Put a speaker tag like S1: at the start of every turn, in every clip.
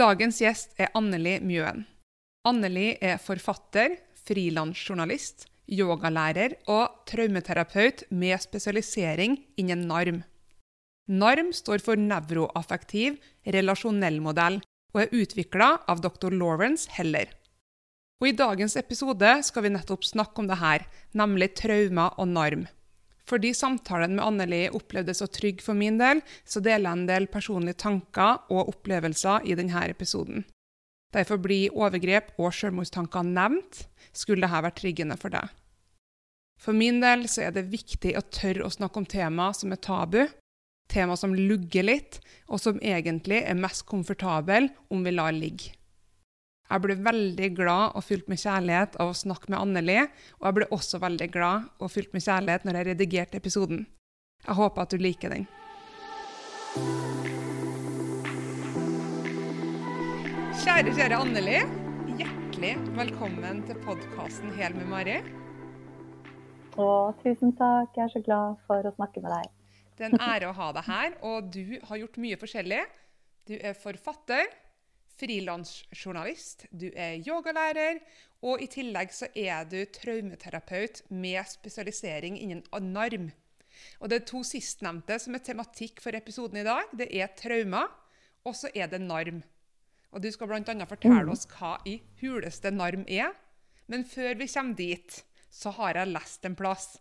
S1: Dagens gjest er Anneli Mjøen. Anneli er forfatter, frilansjournalist, yogalærer og traumeterapeut med spesialisering innen NARM. NARM står for nevroaffektiv relasjonell modell og er utvikla av dr. Lawrence Heller. Og I dagens episode skal vi nettopp snakke om det her, nemlig traumer og NARM. Fordi samtalen med Anneli opplevdes så trygg for min del, så deler jeg en del personlige tanker og opplevelser i denne episoden. Derfor blir overgrep og selvmordstanker nevnt, skulle dette vært triggende for deg. For min del så er det viktig å tørre å snakke om tema som er tabu, tema som lugger litt, og som egentlig er mest komfortable om vi lar ligge. Jeg ble veldig glad og fylt med kjærlighet av å snakke med Anneli, og jeg ble også veldig glad og fylt med kjærlighet når jeg redigerte episoden. Jeg håper at du liker den. Kjære, kjære Anneli. Hjertelig velkommen til podkasten Hel med Mari.
S2: Å, tusen takk. Jeg er så glad for å snakke med deg.
S1: Det er en ære å ha deg her, og du har gjort mye forskjellig. Du er forfatter, frilansjournalist, du er yogalærer, og i tillegg så er du traumeterapeut med spesialisering innen NARM. Og Det er to sistnevnte som er tematikk for episoden i dag, det er traumer, og så er det NARM. Og Du skal bl.a. fortelle mm. oss hva i huleste NARM er. Men før vi kommer dit, så har jeg lest en plass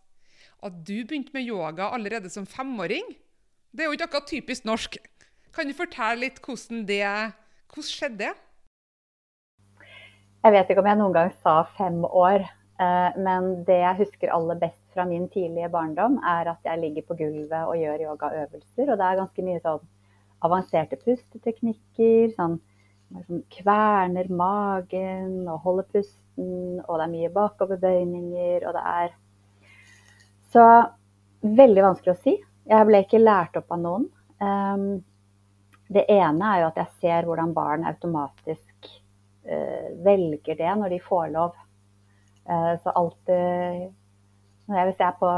S1: at du begynte med yoga allerede som femåring. Det er jo ikke akkurat typisk norsk. Kan du fortelle litt hvordan det? Hvordan skjedde det?
S2: Jeg vet ikke om jeg noen gang sa fem år. Eh, men det jeg husker aller best fra min tidlige barndom, er at jeg ligger på gulvet og gjør yogaøvelser. Og det er ganske mye sånn avanserte pusteteknikker. Sånn, sånn kverner magen og holder pusten. Og det er mye bakoverbøyninger. Og det er Så veldig vanskelig å si. Jeg ble ikke lært opp av noen. Det ene er jo at jeg ser hvordan barn automatisk uh, velger det når de får lov. Uh, så alltid Hvis jeg er på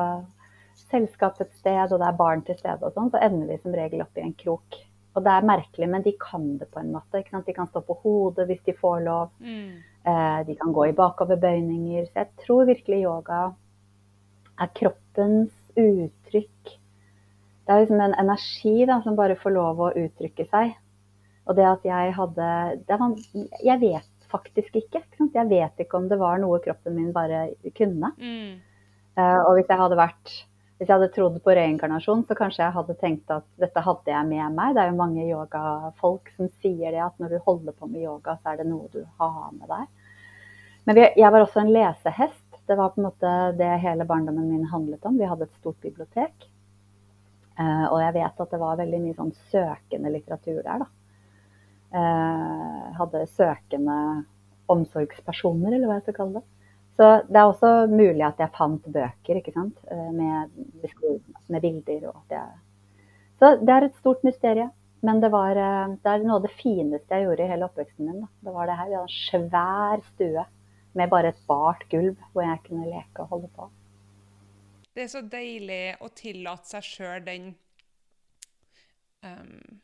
S2: selskap et sted, og det er barn til stede, og sånn, så ender vi som regel opp i en krok. Og det er merkelig, men de kan det på en måte. De kan stå på hodet hvis de får lov. Mm. Eh, de kan gå i bakoverbøyninger. Så jeg tror virkelig yoga er kroppens uttrykk det er liksom en energi da, som bare får lov å uttrykke seg. Og det at jeg hadde var, Jeg vet faktisk ikke. ikke jeg vet ikke om det var noe kroppen min bare kunne. Mm. Uh, og hvis jeg hadde vært hvis jeg hadde trodd på reinkarnasjon, så kanskje jeg hadde tenkt at dette hadde jeg med meg. Det er jo mange yogafolk som sier det, at når du holder på med yoga, så er det noe du har med deg. Men jeg var også en lesehest. Det var på en måte det hele barndommen min handlet om. Vi hadde et stort bibliotek. Uh, og jeg vet at det var veldig mye sånn søkende litteratur der, da. Uh, hadde søkende omsorgspersoner, eller hva jeg skal kalle det. Så det er også mulig at jeg fant bøker ikke sant? Uh, med, med bilder. Og at jeg... Så det er et stort mysterium. Men det, var, det er noe av det fineste jeg gjorde i hele oppveksten min. Da. Det var det her. Vi hadde en svær stue med bare et bart gulv hvor jeg kunne leke og holde på.
S1: Det er så deilig å tillate seg sjøl den um,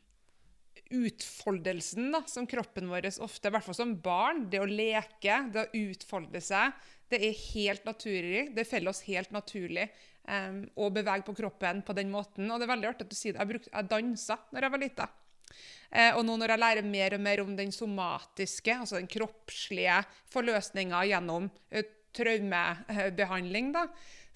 S1: utfoldelsen da, som kroppen vår ofte, i hvert fall som barn, det å leke, det å utfolde seg, det er helt naturlig. Det faller oss helt naturlig um, å bevege på kroppen på den måten. Og det er veldig artig at du sier det. Jeg, brukte, jeg dansa når jeg var lita. Eh, og nå når jeg lærer mer og mer om den somatiske, altså den kroppslige forløsninga gjennom uh, traumebehandling, da,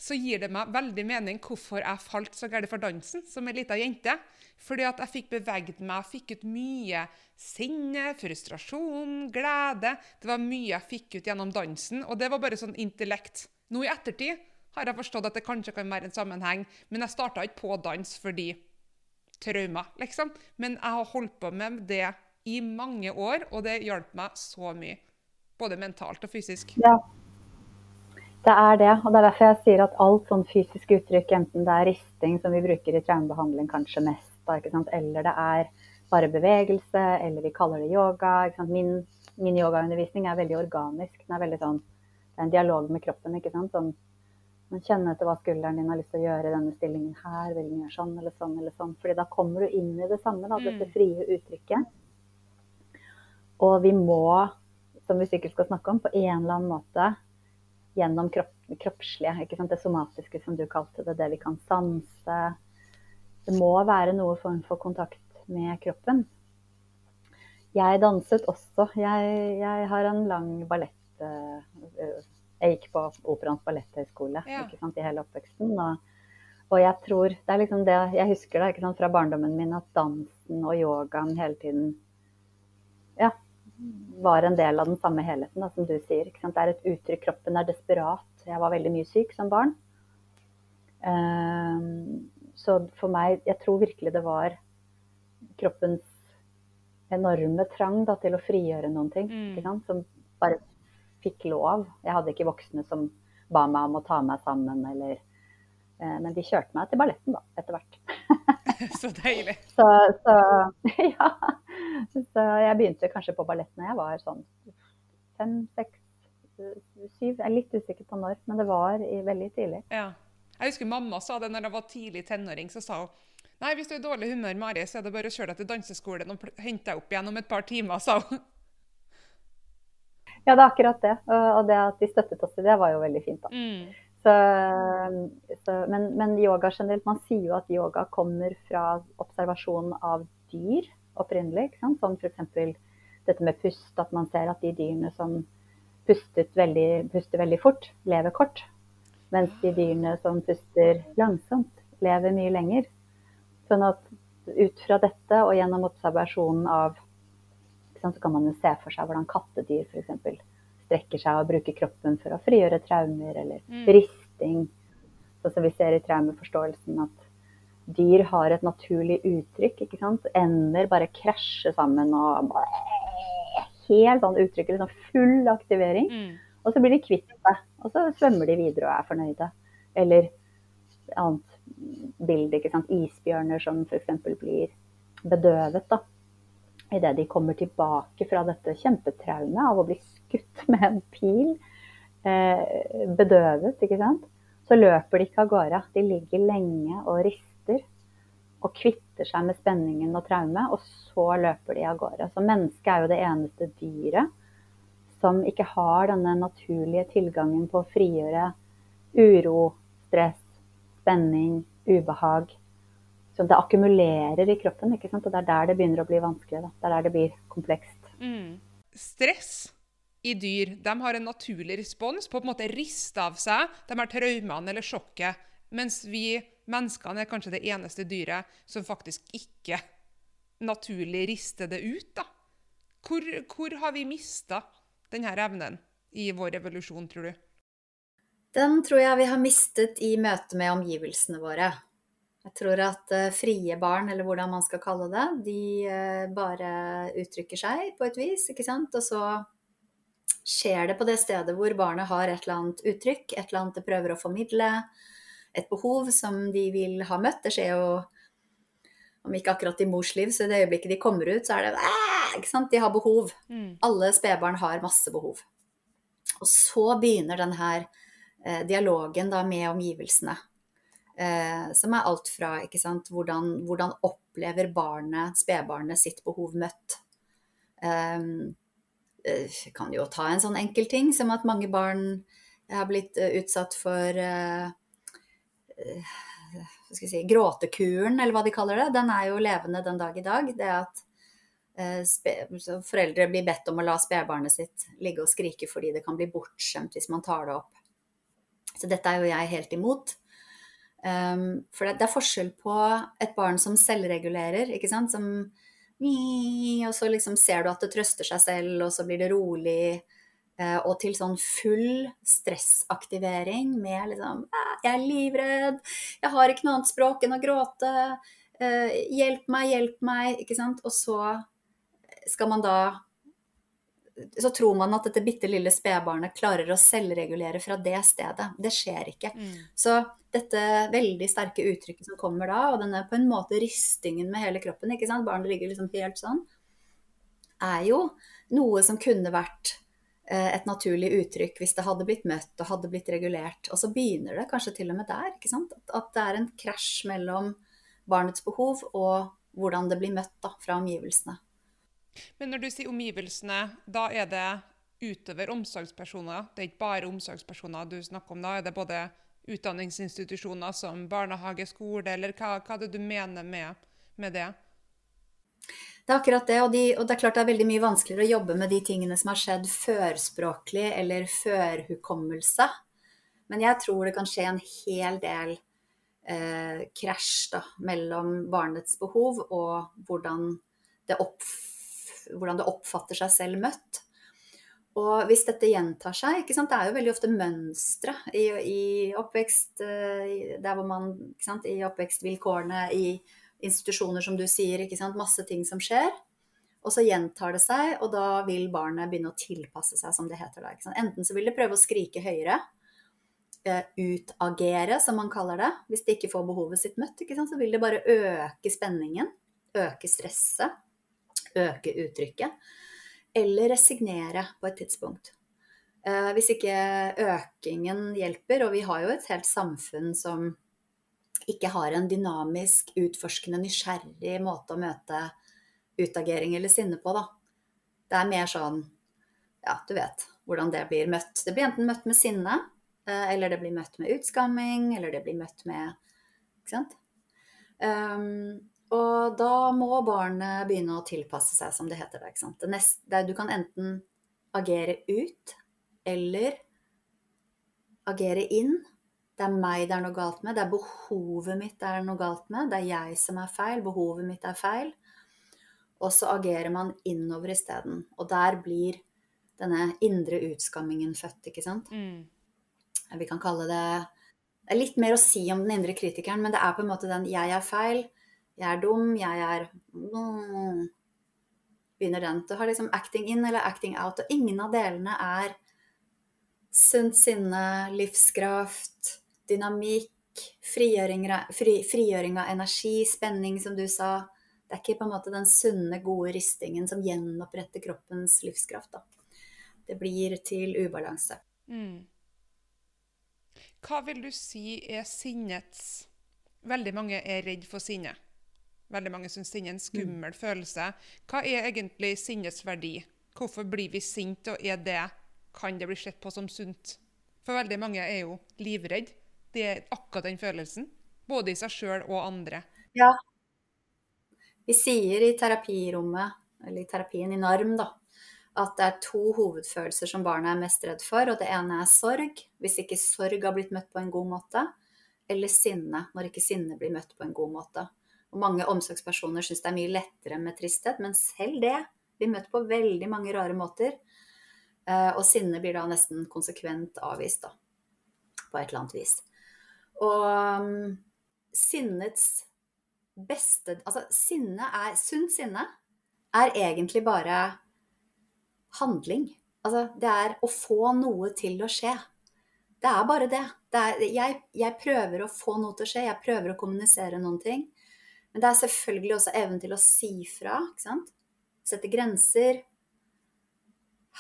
S1: så gir det meg veldig mening hvorfor jeg falt så gærent for dansen som ei lita jente. Fordi at jeg fikk beveget meg, fikk ut mye sinne, frustrasjon, glede. Det var mye jeg fikk ut gjennom dansen, og det var bare sånn intellekt. Nå i ettertid har jeg forstått at det kanskje kan være en sammenheng, men jeg starta ikke på dans fordi traumer, liksom. Men jeg har holdt på med det i mange år, og det hjalp meg så mye. Både mentalt og fysisk.
S2: Ja. Det er det. Og det er derfor jeg sier at alt sånn fysisk uttrykk, enten det er risting, som vi bruker i traumebehandling kanskje mest, da, eller det er bare bevegelse, eller vi kaller det yoga. Min, min yogaundervisning er veldig organisk. Den er veldig sånn, det er en dialog med kroppen. ikke sant? Sånn, man kjenner etter hva skulderen din har lyst til å gjøre i denne stillingen her. Vil den gjøre sånn eller sånn eller sånn? Fordi da kommer du inn i det samme, da, dette mm. frie uttrykket. Og vi må, som vi sikkert skal snakke om, på en eller annen måte gjennom kropp, kroppslige, det somatiske som du kalte det, det vi kan sanse. Det må være noe form for kontakt med kroppen. Jeg danset også. Jeg, jeg har en lang ballett øh, Jeg gikk på Operaens balletthøgskole
S1: Ja.
S2: i hele oppveksten. Og, og jeg tror Det er liksom det jeg husker da, fra barndommen min, at dansen og yogaen hele tiden ja, var en del av den samme helheten, da, som du sier. Ikke sant? Det er et uttrykk. Kroppen er desperat. Jeg var veldig mye syk som barn. Ehm, så for meg Jeg tror virkelig det var kroppens enorme trang da, til å frigjøre noen ting.
S1: Mm.
S2: Ikke sant? Som bare fikk lov. Jeg hadde ikke voksne som ba meg om å ta meg sammen, eller eh, Men de kjørte meg til balletten, da, etter hvert.
S1: Så deilig.
S2: Så, så ja. Så jeg begynte kanskje på ballett når jeg var sånn fem, seks, syv. Jeg er litt usikker på når, men det var i, veldig tidlig.
S1: Ja. Jeg husker mamma sa det når jeg var tidlig tenåring. Så sa hun Nei, hvis du er i dårlig humør, Mari, så er det bare å kjøre deg til danseskolen og hente deg opp igjen om et par timer, sa hun.
S2: Ja, det er akkurat det. Og og det at de støttet oss i det, var jo veldig fint. da.
S1: Mm.
S2: Så, så, men, men yoga generelt, man sier jo at yoga kommer fra observasjon av dyr opprinnelig. ikke sant? Som f.eks. dette med pust, at man ser at de dyrene som veldig, puster veldig fort, lever kort. Mens de dyrene som puster langsomt, lever mye lenger. Sånn at ut fra dette og gjennom observasjonen av sant, så kan man jo se for seg hvordan kattedyr f.eks. strekker seg og bruker kroppen for å frigjøre traumer, eller
S1: Mm.
S2: risting. Sånn som vi ser i traumeforståelsen at dyr har et naturlig uttrykk. ikke sant? Ender bare krasjer sammen og Helt sånn uttrykk, liksom full aktivering.
S1: Mm.
S2: Og så blir de kvitt det, og så svømmer de videre og er fornøyde. Eller et annet bilde, ikke sant? isbjørner som f.eks. blir bedøvet da, idet de kommer tilbake fra dette kjempetraumet av å bli skutt med en pil. Eh, bedøvet, ikke sant. Så løper de ikke av gårde. De ligger lenge og rister og kvitter seg med spenningen og traumet, og så løper de av gårde. Så mennesket er jo det eneste dyret som ikke har denne naturlige tilgangen på å frigjøre uro, stress, spenning, ubehag. Så det akkumulerer i kroppen, ikke sant? og det er der det begynner å bli vanskelig. Da. Det er der det blir komplekst.
S1: Mm. Stress i dyr de har en naturlig respons på å på en måte riste av seg de her traumene eller sjokket, mens vi menneskene er kanskje det eneste dyret som faktisk ikke naturlig rister det ut. da. Hvor, hvor har vi mista denne evnen i vår evolusjon, tror du?
S3: Den tror jeg vi har mistet i møte med omgivelsene våre. Jeg tror at eh, frie barn, eller hvordan man skal kalle det, de eh, bare uttrykker seg på et vis, ikke sant. Og så skjer det på det stedet hvor barnet har et eller annet uttrykk, et eller annet det prøver å formidle, et behov som de vil ha møtt. Det skjer jo om ikke akkurat i mors liv, så i det øyeblikket de kommer ut, så er det ikke sant? De har behov.
S1: Mm.
S3: Alle spedbarn har masse behov. Og så begynner den her eh, dialogen da med omgivelsene. Eh, som er alt fra ikke sant, hvordan, hvordan opplever barnet, spedbarnet, sitt behov møtt. Eh, eh, kan jo ta en sånn enkel ting som at mange barn har blitt eh, utsatt for eh, eh, si, gråtekuren, eller hva de kaller det. Den er jo levende den dag i dag. Det at uh, foreldre blir bedt om å la spedbarnet sitt ligge og skrike fordi det kan bli bortskjemt hvis man tar det opp. Så dette er jo jeg helt imot. Um, for det, det er forskjell på et barn som selvregulerer, ikke sant. Som og så liksom ser du at det trøster seg selv, og så blir det rolig. eh, Og til sånn full stressaktivering med liksom «Ah, Jeg er livredd, jeg har ikke noe annet språk enn å gråte. eh, Hjelp meg, hjelp meg. Ikke sant. Og så skal man da så tror man at dette bitte lille spedbarnet klarer å selvregulere fra det stedet. Det skjer ikke.
S1: Mm.
S3: Så dette veldig sterke uttrykket som kommer da, og denne på en måte rystingen med hele kroppen, ikke sant, barnet ligger liksom helt sånn, er jo noe som kunne vært eh, et naturlig uttrykk hvis det hadde blitt møtt og hadde blitt regulert. Og så begynner det kanskje til og med der, ikke sant? At, at det er en krasj mellom barnets behov og hvordan det blir møtt da, fra omgivelsene.
S1: Men når du sier omgivelsene, da er det utover omsorgspersoner? Det er ikke bare omsorgspersoner du snakker om da? Er det både utdanningsinstitusjoner som barnehage, skole, eller hva, hva er det du mener med, med det?
S2: Det er akkurat det, og, de, og, det er klart det er veldig mye vanskeligere å jobbe med de tingene som har skjedd førspråklig eller førhukommelse. Men jeg tror det kan skje en hel del eh, krasj mellom barnets behov og hvordan det, opp, hvordan det, oppfatter seg selv møtt. Og hvis dette gjentar seg Det er jo veldig ofte mønstre i, i oppvekst, eh, der hvor man, sant, i oppvekstvilkårene, i institusjoner, som du sier. ikke sant? Masse ting som skjer. Og så gjentar det seg, og da vil barnet begynne å tilpasse seg, som det heter da. Enten så vil det prøve å skrike høyere, eh, utagere, som man kaller det. Hvis det ikke får behovet sitt møtt, så vil det bare øke spenningen, øke stresset, øke uttrykket. Eller resignere på et tidspunkt. Eh, hvis ikke økingen hjelper, og vi har jo et helt samfunn som ikke har en dynamisk, utforskende, nysgjerrig måte å møte utagering eller sinne på, da. Det er mer sånn Ja, du vet hvordan det blir møtt. Det blir enten møtt med sinne, eh, eller det blir møtt med utskamming, eller det blir møtt med Ikke sant? Um, og da må barnet begynne å tilpasse seg, som det heter. Det, ikke sant? Neste, du kan enten agere ut eller agere inn. Det er meg det er noe galt med. Det er behovet mitt det er noe galt med. Det er jeg som er feil. Behovet mitt er feil. Og så agerer man innover isteden. Og der blir denne indre utskammingen født, ikke sant. Mm. Vi kan kalle det Det er litt mer å si om den indre kritikeren, men det er på en måte den 'jeg er feil', 'jeg er dum', 'jeg er mm, Begynner den. Du har liksom acting in eller acting out, og ingen av delene er sunt sinne, livskraft, dynamikk, frigjøring, fri, frigjøring, av energi, spenning, som du sa. Det er ikke på en måte den sunne, gode ristingen som gjenoppretter kroppens livskraft. Da. Det blir til ubalanse. Mm.
S1: Hva vil du si er sinnets Veldig mange er redd for sinne. Veldig mange syns sinne er en skummel mm. følelse. Hva er egentlig sinnets verdi? Hvorfor blir vi sinte, og er det, kan det bli sett på som sunt? For veldig mange er jo livredd det er akkurat den følelsen. Både i seg sjøl og andre.
S2: Ja. Vi sier i terapirommet, eller i terapien i NARM, da, at det er to hovedfølelser som barnet er mest redd for. Og det ene er sorg, hvis ikke sorg har blitt møtt på en god måte. Eller sinne, når ikke sinne blir møtt på en god måte. Og mange omsorgspersoner syns det er mye lettere med tristhet, men selv det blir møtt på veldig mange rare måter. Eh, og sinne blir da nesten konsekvent avvist, da. På et eller annet vis. Og um, sinnets beste Altså, sinne er Sunt sinne er egentlig bare handling. Altså, det er å få noe til å skje. Det er bare det. det er, jeg, jeg, prøver å få noe til å skje, jeg prøver å kommunisere noen ting. Men det er selvfølgelig også evnen til å si fra. ikke sant? Sette grenser.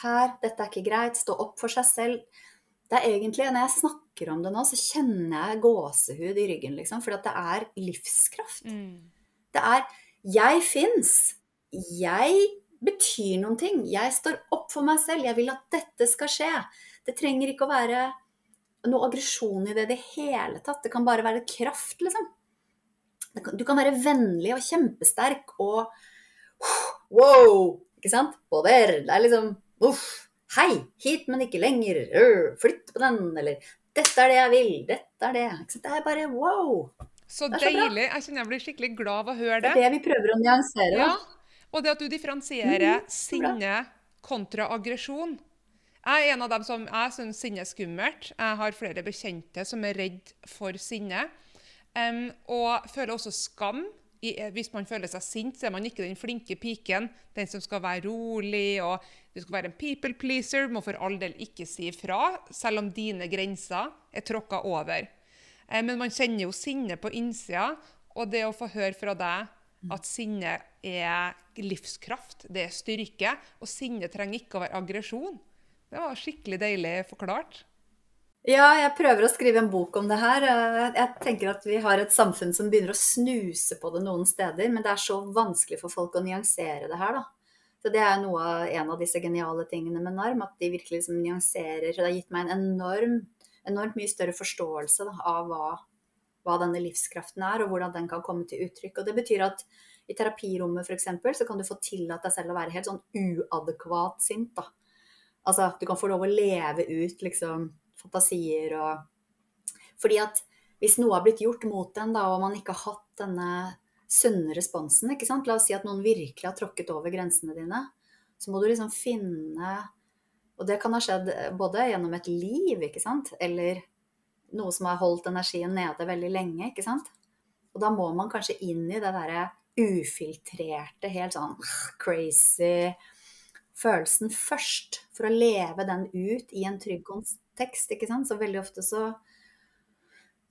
S2: Her, dette er ikke greit. Stå opp for seg selv. Det er egentlig, Når jeg snakker om det nå, så kjenner jeg gåsehud i ryggen, liksom. For det er livskraft. Mm. Det er Jeg fins. Jeg betyr noen ting. Jeg står opp for meg selv. Jeg vil at dette skal skje. Det trenger ikke å være noe aggresjon i det i det hele tatt. Det kan bare være kraft, liksom. Du kan være vennlig og kjempesterk og wow! Ikke sant? Poder. Det er liksom uff. Hei, hit, men ikke lenger. Flytt på den. Eller dette er det jeg vil. Dette er det. Det er bare wow.
S1: Så, så deilig. Jeg kjenner jeg blir skikkelig glad av å høre det.
S2: Det er det vi prøver å nyansere. Ja.
S1: Og det at du differensierer mm, sinne kontra aggresjon. Jeg er en av dem som jeg syns sinne er skummelt. Jeg har flere bekjente som er redd for sinne. Um, og føler også skam I, hvis man føler seg sint, så er man ikke den flinke piken. Den som skal være rolig, og du skal være en people pleaser. Må for all del ikke si ifra, selv om dine grenser er tråkka over. Um, men man kjenner jo sinne på innsida, og det å få høre fra deg at sinne er livskraft, det er styrke, og sinne trenger ikke å være aggresjon, det var skikkelig deilig forklart.
S2: Ja, jeg prøver å skrive en bok om det her. Jeg tenker at vi har et samfunn som begynner å snuse på det noen steder, men det er så vanskelig for folk å nyansere det her, da. Så det er noe en av disse geniale tingene med NARM, at de virkelig liksom nyanserer. Det har gitt meg en enorm, enormt mye større forståelse da, av hva, hva, denne livskraften er, og hvordan den kan komme til uttrykk. Og det betyr at i terapirommet f.eks. så kan du få tillate deg selv å være helt sånn uadekvat sint. da. Altså, du kan få lov å leve ut liksom fantasier og Fordi at hvis noe har blitt gjort mot en, da, og man ikke har hatt denne sunne responsen. ikke sant? La oss si at noen virkelig har tråkket over grensene dine. Så må du liksom finne Og det kan ha skjedd både gjennom et liv, ikke sant, eller noe som har holdt energien nede veldig lenge, ikke sant. Og da må man kanskje inn i det derre ufiltrerte, helt sånn crazy følelsen først. For å leve den ut i en trygg kontekst, ikke sant. Så veldig ofte så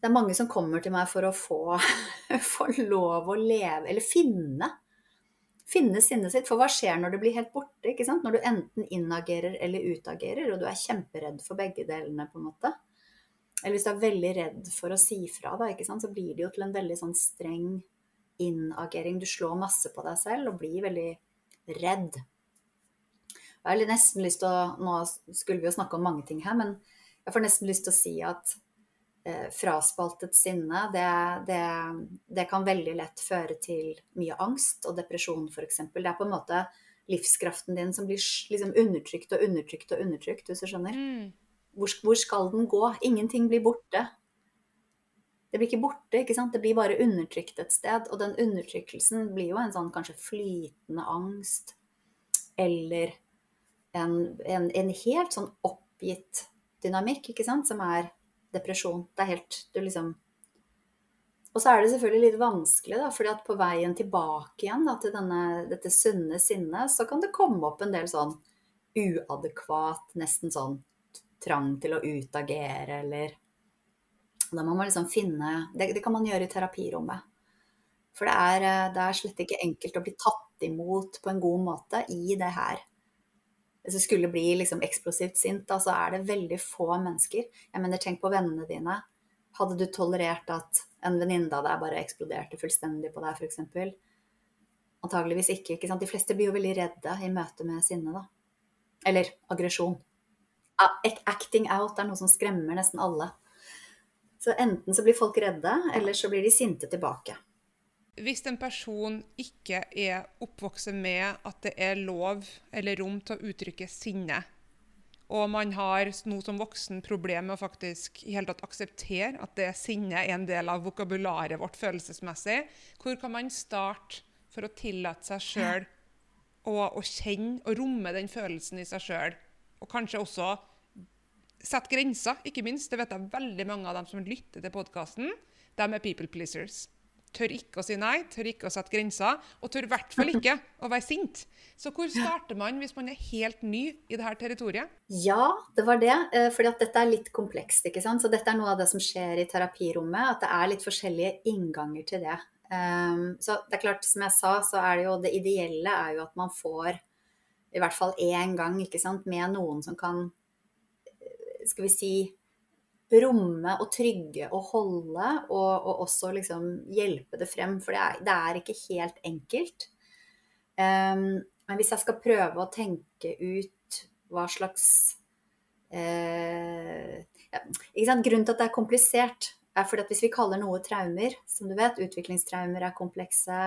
S2: det er mange som kommer til meg for å få, få lov å leve, eller finne. Finne sinnet sitt. For hva skjer når det blir helt borte? ikke sant? Når du enten inagerer eller utagerer, og du er kjemperedd for begge delene, på en måte. Eller hvis du er veldig redd for å si fra, da, ikke sant? så blir det jo til en veldig sånn streng inagering. Du slår masse på deg selv og blir veldig redd. Jeg har nesten lyst til å Nå skulle vi jo snakke om mange ting her, men jeg får nesten lyst til å si at eh, fraspaltet sinne, det, det, det, kan veldig lett føre til mye angst og depresjon f.eks. Det er på en måte livskraften din som blir liksom undertrykt og undertrykt og undertrykt, hvis du skjønner. Mm. Hvor, hvor, skal den gå? Ingenting blir borte. Det blir ikke borte, ikke sant? det blir bare undertrykt et sted. Og den undertrykkelsen blir jo en sånn kanskje flytende angst. Eller en, en, en helt sånn oppgitt dynamikk, ikke sant, som er depresjon. Det er helt Du liksom Og så er det selvfølgelig litt vanskelig, da, fordi at på veien tilbake igjen da, til denne, dette sunne sinnet, så kan det komme opp en del sånn uadekvat, nesten sånn trang til å utagere, eller Da må man liksom finne Det, det kan man gjøre i terapirommet. For det er, det er slett ikke enkelt å bli tatt imot på en god måte i det her hvis du skulle bli liksom eksplosivt sint, da, så er det veldig få mennesker. Jeg mener, tenk på vennene dine. Hadde du tolerert at en venninne av deg bare eksploderte fullstendig på deg, f.eks.? Antageligvis ikke. ikke sant? De fleste blir jo veldig redde i møte med sinne, da. Eller aggresjon. Acting out er noe som skremmer nesten alle. Så enten så blir folk redde, eller så blir de sinte tilbake.
S1: Hvis en person ikke er oppvokst med at det er lov eller rom til å uttrykke sinne, og man har nå som voksen problem med å faktisk i hele tatt akseptere at det sinne er en del av vokabularet vårt følelsesmessig, hvor kan man starte for å tillate seg sjøl å, å, kjenne og romme den følelsen i seg sjøl? Og kanskje også sette grenser, ikke minst. Det vet jeg veldig mange av dem som lytter til podkasten. De er people pleasers tør ikke å si nei, tør ikke å sette grenser, og tør i hvert fall ikke å være sint. Så hvor starter man hvis man er helt ny i dette territoriet?
S2: Ja, det var det. Eh, fordi at dette er litt komplekst. ikke sant? Så dette er noe av det som skjer i terapirommet, at det er litt forskjellige innganger til det. Um, så det er klart, som jeg sa, så er det jo det ideelle er jo at man får i hvert fall én gang ikke sant, med noen som kan eh, skal vi si romme og trygge og holde, og, og også liksom hjelpe det frem. For det er, det er ikke helt enkelt. Um, men hvis jeg skal prøve å tenke ut hva slags uh, ja, Grunnen til at det er komplisert, er fordi at hvis vi kaller noe traumer, som du vet, utviklingstraumer er komplekse,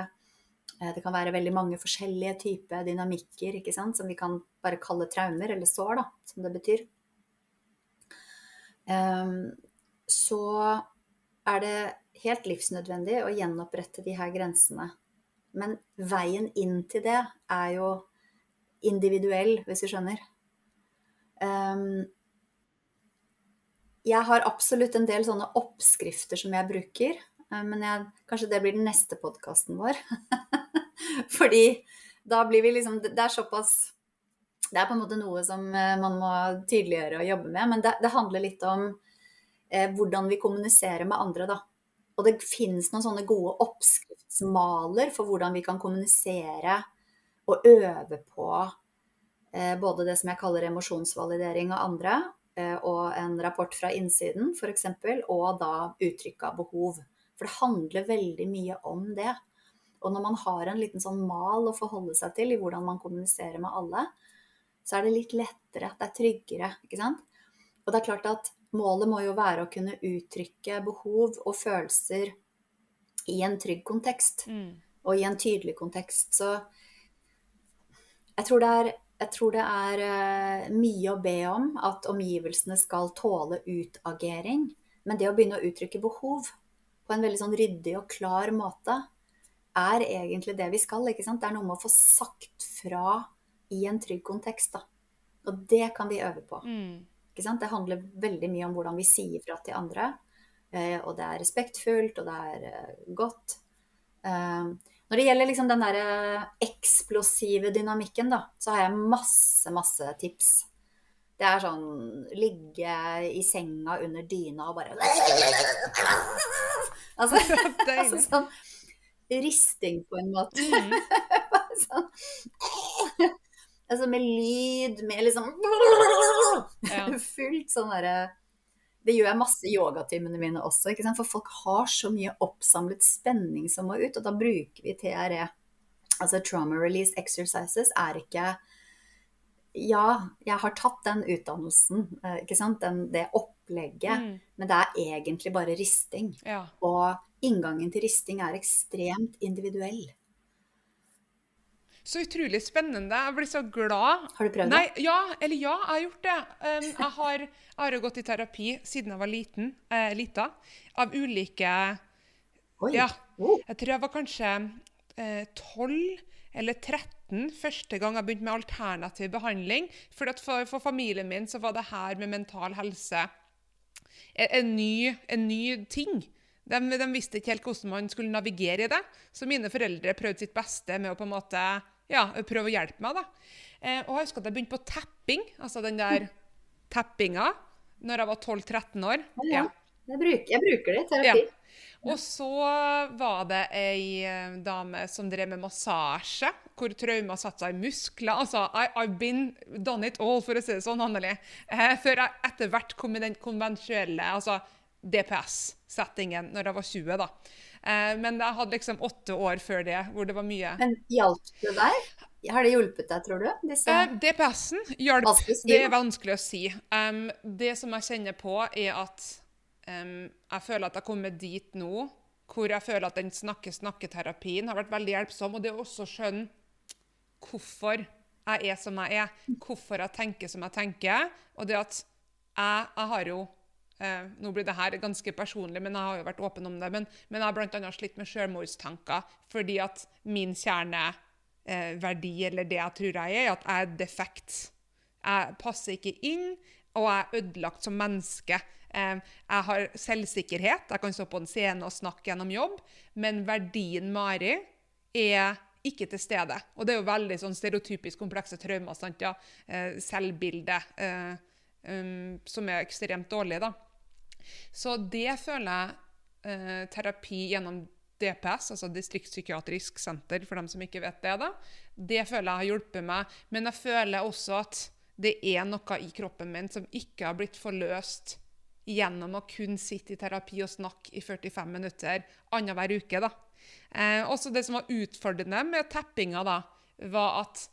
S2: eh, det kan være veldig mange forskjellige typer dynamikker som vi kan bare kalle traumer, eller sår, da, som det betyr. Så er det helt livsnødvendig å gjenopprette de her grensene. Men veien inn til det er jo individuell, hvis du skjønner. Jeg har absolutt en del sånne oppskrifter som jeg bruker. Eh, men jeg, kanskje det blir den neste podkasten vår. Fordi da blir vi liksom Det er såpass det er på en måte noe som eh, man må tydeliggjøre og jobbe med. Men det, det handler litt om eh, hvordan vi kommuniserer med andre, da. Og det finnes noen sånne gode oppskriftsmaler for hvordan vi kan kommunisere og øve på eh, både det som jeg kaller emosjonsvalidering av andre, eh, og en rapport fra innsiden f.eks., og da uttrykk av behov. For det handler veldig mye om det. Og når man har en liten sånn mal å forholde seg til i hvordan man kommuniserer med alle, så er det litt lettere, det er tryggere, ikke sant. Og det er klart at målet må jo være å kunne uttrykke behov og følelser i en trygg kontekst.
S1: Mm.
S2: Og i en tydelig kontekst. Så jeg tror det er, tror det er uh, mye å be om at omgivelsene skal tåle utagering. Men det å begynne å uttrykke behov på en veldig sånn ryddig og klar måte, er egentlig det vi skal. ikke sant? Det er noe med å få sagt fra i en trygg kontekst. da. Og det kan vi øve på.
S1: Mm.
S2: Ikke sant? Det handler veldig mye om hvordan vi sier fra til andre. Eh, og det er respektfullt, og det er eh, godt. Eh, når det gjelder liksom den der eksplosive dynamikken, da, så har jeg masse, masse tips. Det er sånn ligge i senga under dyna og bare Altså, altså sånn risting på en måte.
S1: Mm.
S2: sånn, altså med lyd, med liksom
S1: Ja.
S2: Fullt sånn derre Det gjør jeg masse i yogatimene mine også, ikke sant? for folk har så mye oppsamlet spenning som må ut, og da bruker vi TRE. Altså trauma release exercises er ikke ja, jeg har tatt den utdannelsen, eh, ikke sant? Den, det opplegget,
S1: Mm.
S2: men det er egentlig bare risting.
S1: Ja.
S2: Og inngangen til risting er ekstremt individuell.
S1: Så utrolig spennende. Jeg blir så glad.
S2: Har du prøvd
S1: Nei,
S2: det?
S1: ja, eller ja, jeg har gjort det. Um, jeg, har, jeg har gått i terapi siden jeg var liten, eh, lita, av ulike
S2: Oi.
S1: Ja. Jeg tror jeg var kanskje eh, 12 eller 13 første gang jeg begynte med alternativ behandling. For, for, for familien min så var det her med mental helse en, en, ny, en ny ting. De, de visste ikke helt hvordan man skulle navigere i det. Så mine foreldre prøvde sitt beste med å på en måte ja, prøve å hjelpe meg. da. Eh, og jeg husker at jeg begynte på tapping, altså den der tappinga, når jeg var 12-13 år.
S2: Ja, Jeg, bruker, jeg bruker det i terapi.
S1: Ja. Og så var det ei eh, dame som drev med massasje, hvor trauma satte seg i muskler. Altså, I, I've been done it all, for å si det sånn, Anneli. Eh, før jeg etter hvert kom i den konvensjonelle altså DPS-settingen når jeg var 20, da. Eh, men jeg hadde liksom åtte år før det, hvor det var mye
S2: Men hjalp det deg? Har det hjulpet deg, tror du? Disse...
S1: Eh, DPS-en hjalp. Det er vanskelig å si. Um, det som jeg kjenner på, er at um, jeg føler at jeg kommer dit nå hvor jeg føler at den snakke-snakke-terapien har vært veldig hjelpsom. Og det er også å skjønne hvorfor jeg er som jeg er, hvorfor jeg tenker som jeg tenker. Og det at jeg, jeg har jo eh, Nå blir det her ganske personlig, men jeg har jo vært åpen om det. Men, men jeg har bl.a. slitt med selvmordstanker fordi at min kjerneverdi, eller det jeg tror jeg er, er at jeg er defekt. Jeg passer ikke inn, og jeg er ødelagt som menneske. Eh, Jeg har selvsikkerhet, jeg kan stå på en scene og snakke gjennom jobb, men verdien Mari er ikke til stede. Og det er jo veldig sånn stereotypisk komplekse traumer. sant, ja? Eh, Selvbilde, eh, um, som er ekstremt dårlig, da. Så det føler jeg eh, terapi gjennom DPS, altså distriktspsykiatrisk senter, for dem som ikke vet det, da, det føler jeg har hjulpet meg. Men jeg føler også at det er noe i kroppen min som ikke har blitt forløst gjennom å kun sitte i terapi og snakke i 45 minutter annenhver uke. da. Eh, også det som var utfordrende med teppinga, da, var at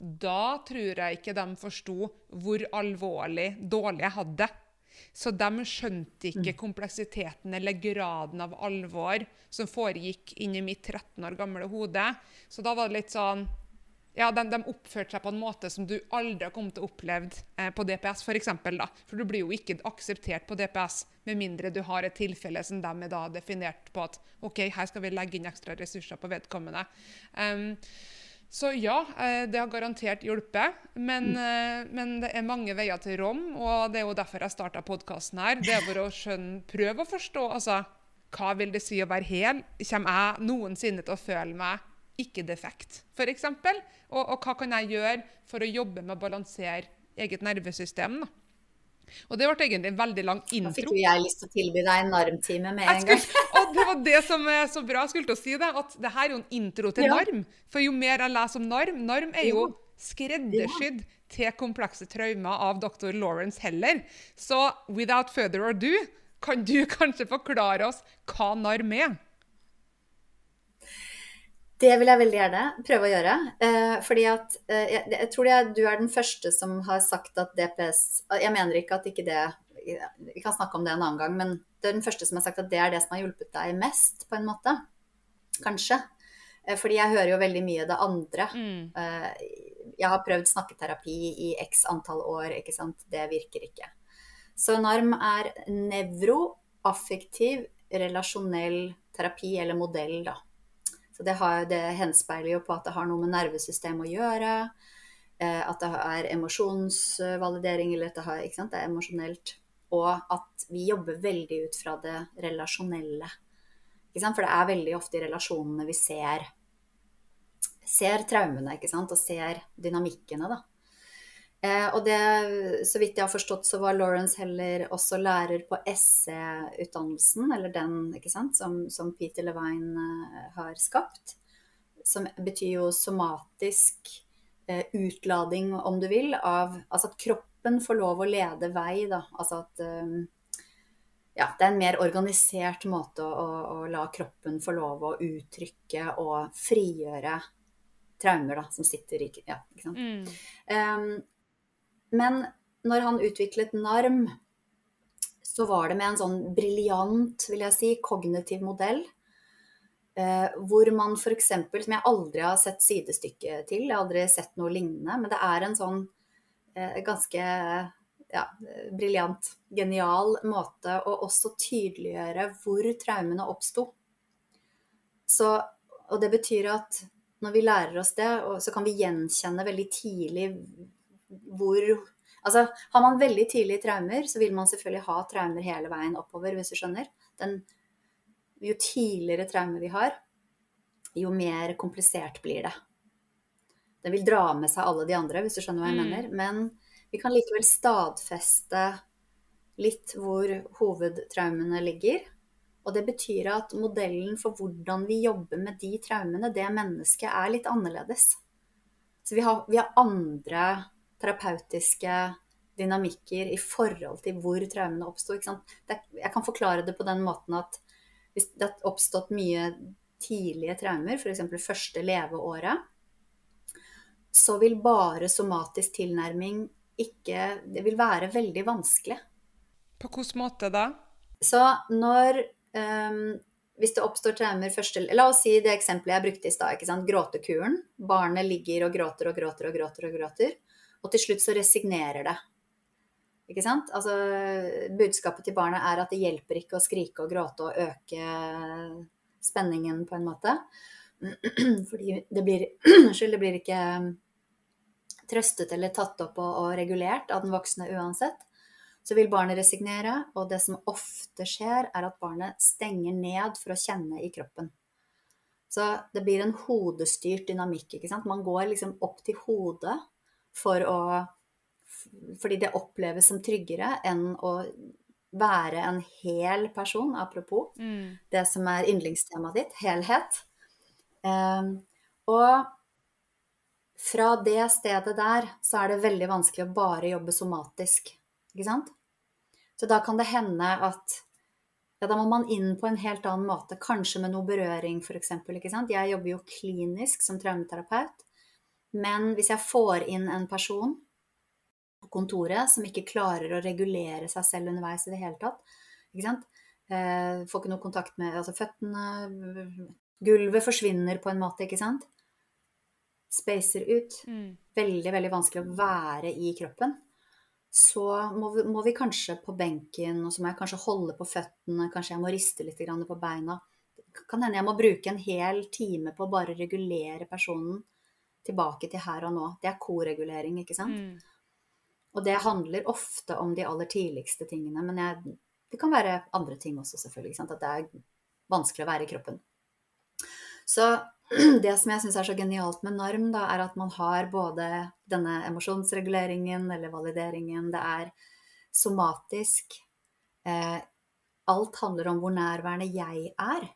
S1: da tror jeg ikke de forsto hvor alvorlig dårlig jeg hadde det. Så de skjønte ikke kompleksiteten eller graden av alvor som foregikk inni mitt 13 år gamle hode. Så da var det litt sånn ja, de, de oppførte seg på en måte som du aldri har kommet til å oppleve eh, på DPS, for eksempel, da. For du blir jo ikke akseptert på DPS med mindre du har et tilfelle som de er da definert på at OK, her skal vi legge inn ekstra ressurser på vedkommende. Um, så ja, eh, det har garantert hjulpet. Men, mm. men det er mange veier til Rom, og det er jo derfor jeg starta podkasten her. Det er for å skjønne, prøve å forstå altså, hva vil det si å være hel. Kommer jeg noensinne til å føle meg ikke defekt, f.eks.? Og, og hva kan jeg gjøre for å jobbe med å balansere eget nervesystem? da? Og det ble egentlig en veldig lang intro.
S2: Da fikk jo jeg lyst til å tilby deg en armtime med en gang.
S1: Det var det som er så bra. Skulle til å si det, at det her er jo en intro til
S2: Ja.
S1: narm. For jo mer jeg leser om narm Narm er jo
S2: Ja.
S1: til komplekse traumer av dr. Lawrence Heller. Så without further ado, kan du kanskje forklare oss hva narm er?
S2: Det vil jeg veldig gjerne prøve å gjøre. Eh, fordi at eh, jeg, jeg, tror jeg, du er den første som har sagt at DPS Jeg mener ikke at ikke det Vi kan snakke om det en annen gang, men det er den første som har sagt at det er det som har hjulpet deg mest, på en måte. Kanskje. Eh, fordi jeg hører jo veldig mye det andre.
S1: Mm.
S2: Eh, jeg har prøvd snakketerapi i x antall år, ikke sant. Det virker ikke. Så NARM er nevroaffektiv relasjonell terapi, eller modell, da. Så det, har, det henspeiler jo på at det har noe med nervesystemet å gjøre. Eh, at det er emosjonsvalidering, eller at det, har, det er emosjonelt. Og at vi jobber veldig ut fra det relasjonelle. For det er veldig ofte i relasjonene vi ser, ser traumene og ser dynamikkene. da. Eh, og det, så vidt jeg har forstått, så var Lawrence heller også lærer på SE-utdannelsen, eller den ikke sant, som, som Peter Levine eh, har skapt. Som betyr jo somatisk eh, utlading, om du vil, av Altså at kroppen får lov å lede vei, da. Altså at eh, ja, det er en mer organisert måte å, å, la kroppen få lov å uttrykke og frigjøre traumer da, som sitter i ja, ikke sant? Mm. Um, men når han utviklet NARM, så var det med en sånn briljant, vil jeg si, kognitiv modell. Uh, hvor man f.eks., som jeg aldri har sett sidestykke til, jeg har aldri sett noe lignende, men det er en sånn ganske ja, briljant, genial måte å også tydeliggjøre hvor traumene oppsto. Og det betyr at når vi lærer oss det, så kan vi gjenkjenne veldig tidlig hvor Altså, har man veldig tidlige traumer, så vil man selvfølgelig ha traumer hele veien oppover, hvis du skjønner. Den, jo tidligere traumer vi har, jo mer komplisert blir det. Det vil dra med seg alle de andre, hvis du skjønner hva jeg mm. mener. Men vi kan likevel stadfeste litt hvor hovedtraumene ligger. Og det betyr at modellen for hvordan vi jobber med de traumene, det mennesket, er litt annerledes. Så vi har, vi har andre terapeutiske dynamikker i forhold til hvor traumene oppsto. Jeg kan forklare det på den måten at hvis det har oppstått mye tidlige traumer, f.eks. første leveåret, så vil bare somatisk tilnærming ikke Det vil være veldig vanskelig.
S1: På hvilken måte da?
S2: Så når um, Hvis det oppstår traumer første La oss si det eksempelet jeg brukte i stad. Gråtekuren. Barnet ligger og gråter og gråter og gråter. og gråter. Og til slutt så resignerer det. Ikke sant? Altså, budskapet til barnet er at det hjelper ikke å skrike og gråte og øke spenningen, på en måte. Fordi det blir Unnskyld, det blir ikke trøstet eller tatt opp og, og, regulert av den voksne uansett. Så vil barnet resignere, og det som ofte skjer, er at barnet stenger ned for å kjenne i kroppen. Så det blir en hodestyrt dynamikk. ikke sant? Man går liksom opp til hodet for å Fordi det oppleves som tryggere enn å være en hel person, apropos mm. det som er yndlingstemaet ditt, helhet. Um, og fra det stedet der så er det veldig vanskelig å bare jobbe somatisk, ikke sant? Så da kan det hende at ja, da må man inn på en helt annen måte, kanskje med noe berøring f.eks. Jeg jobber jo klinisk som traumeterapeut. Men hvis jeg får inn en person på kontoret som ikke klarer å regulere seg selv underveis i det hele tatt, ikke sant? Eh, får ikke noe kontakt med altså føttene Gulvet forsvinner på en måte, ikke sant? Spacer ut. Mm. Veldig, veldig vanskelig å være i kroppen. Så må vi, må vi, kanskje på benken, og så må jeg kanskje holde på føttene, kanskje jeg må riste litt på beina. Kan hende jeg må bruke en hel time på å bare regulere personen tilbake til her og nå. Det er koregulering, ikke sant. Mm. Og det handler ofte om de aller tidligste tingene. Men jeg, det kan være andre ting også, selvfølgelig. At det er vanskelig å være i kroppen. Så det som jeg syns er så genialt med norm, da, er at man har både denne emosjonsreguleringen eller valideringen, det er somatisk. Eh, alt handler om hvor nærværende jeg er.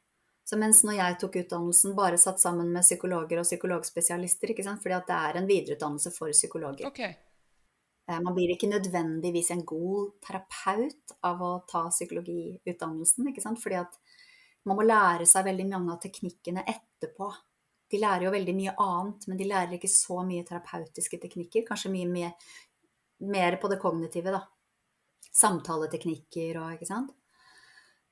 S2: Så mens når jeg tok utdannelsen, bare satt sammen med psykologer og psykologspesialister, ikke sant? fordi at det er en videreutdannelse for psykologer.
S1: Okay.
S2: Eh, man blir ikke nødvendigvis en god terapeut av å ta psykologiutdannelsen, ikke sant? fordi at man må lære seg veldig mange av teknikkene etterpå. de lærer jo veldig mye annet, men de lærer ikke så mye terapeutiske teknikker. Kanskje mye mer, mer på det kognitive, da. Samtaleteknikker og ikke sant.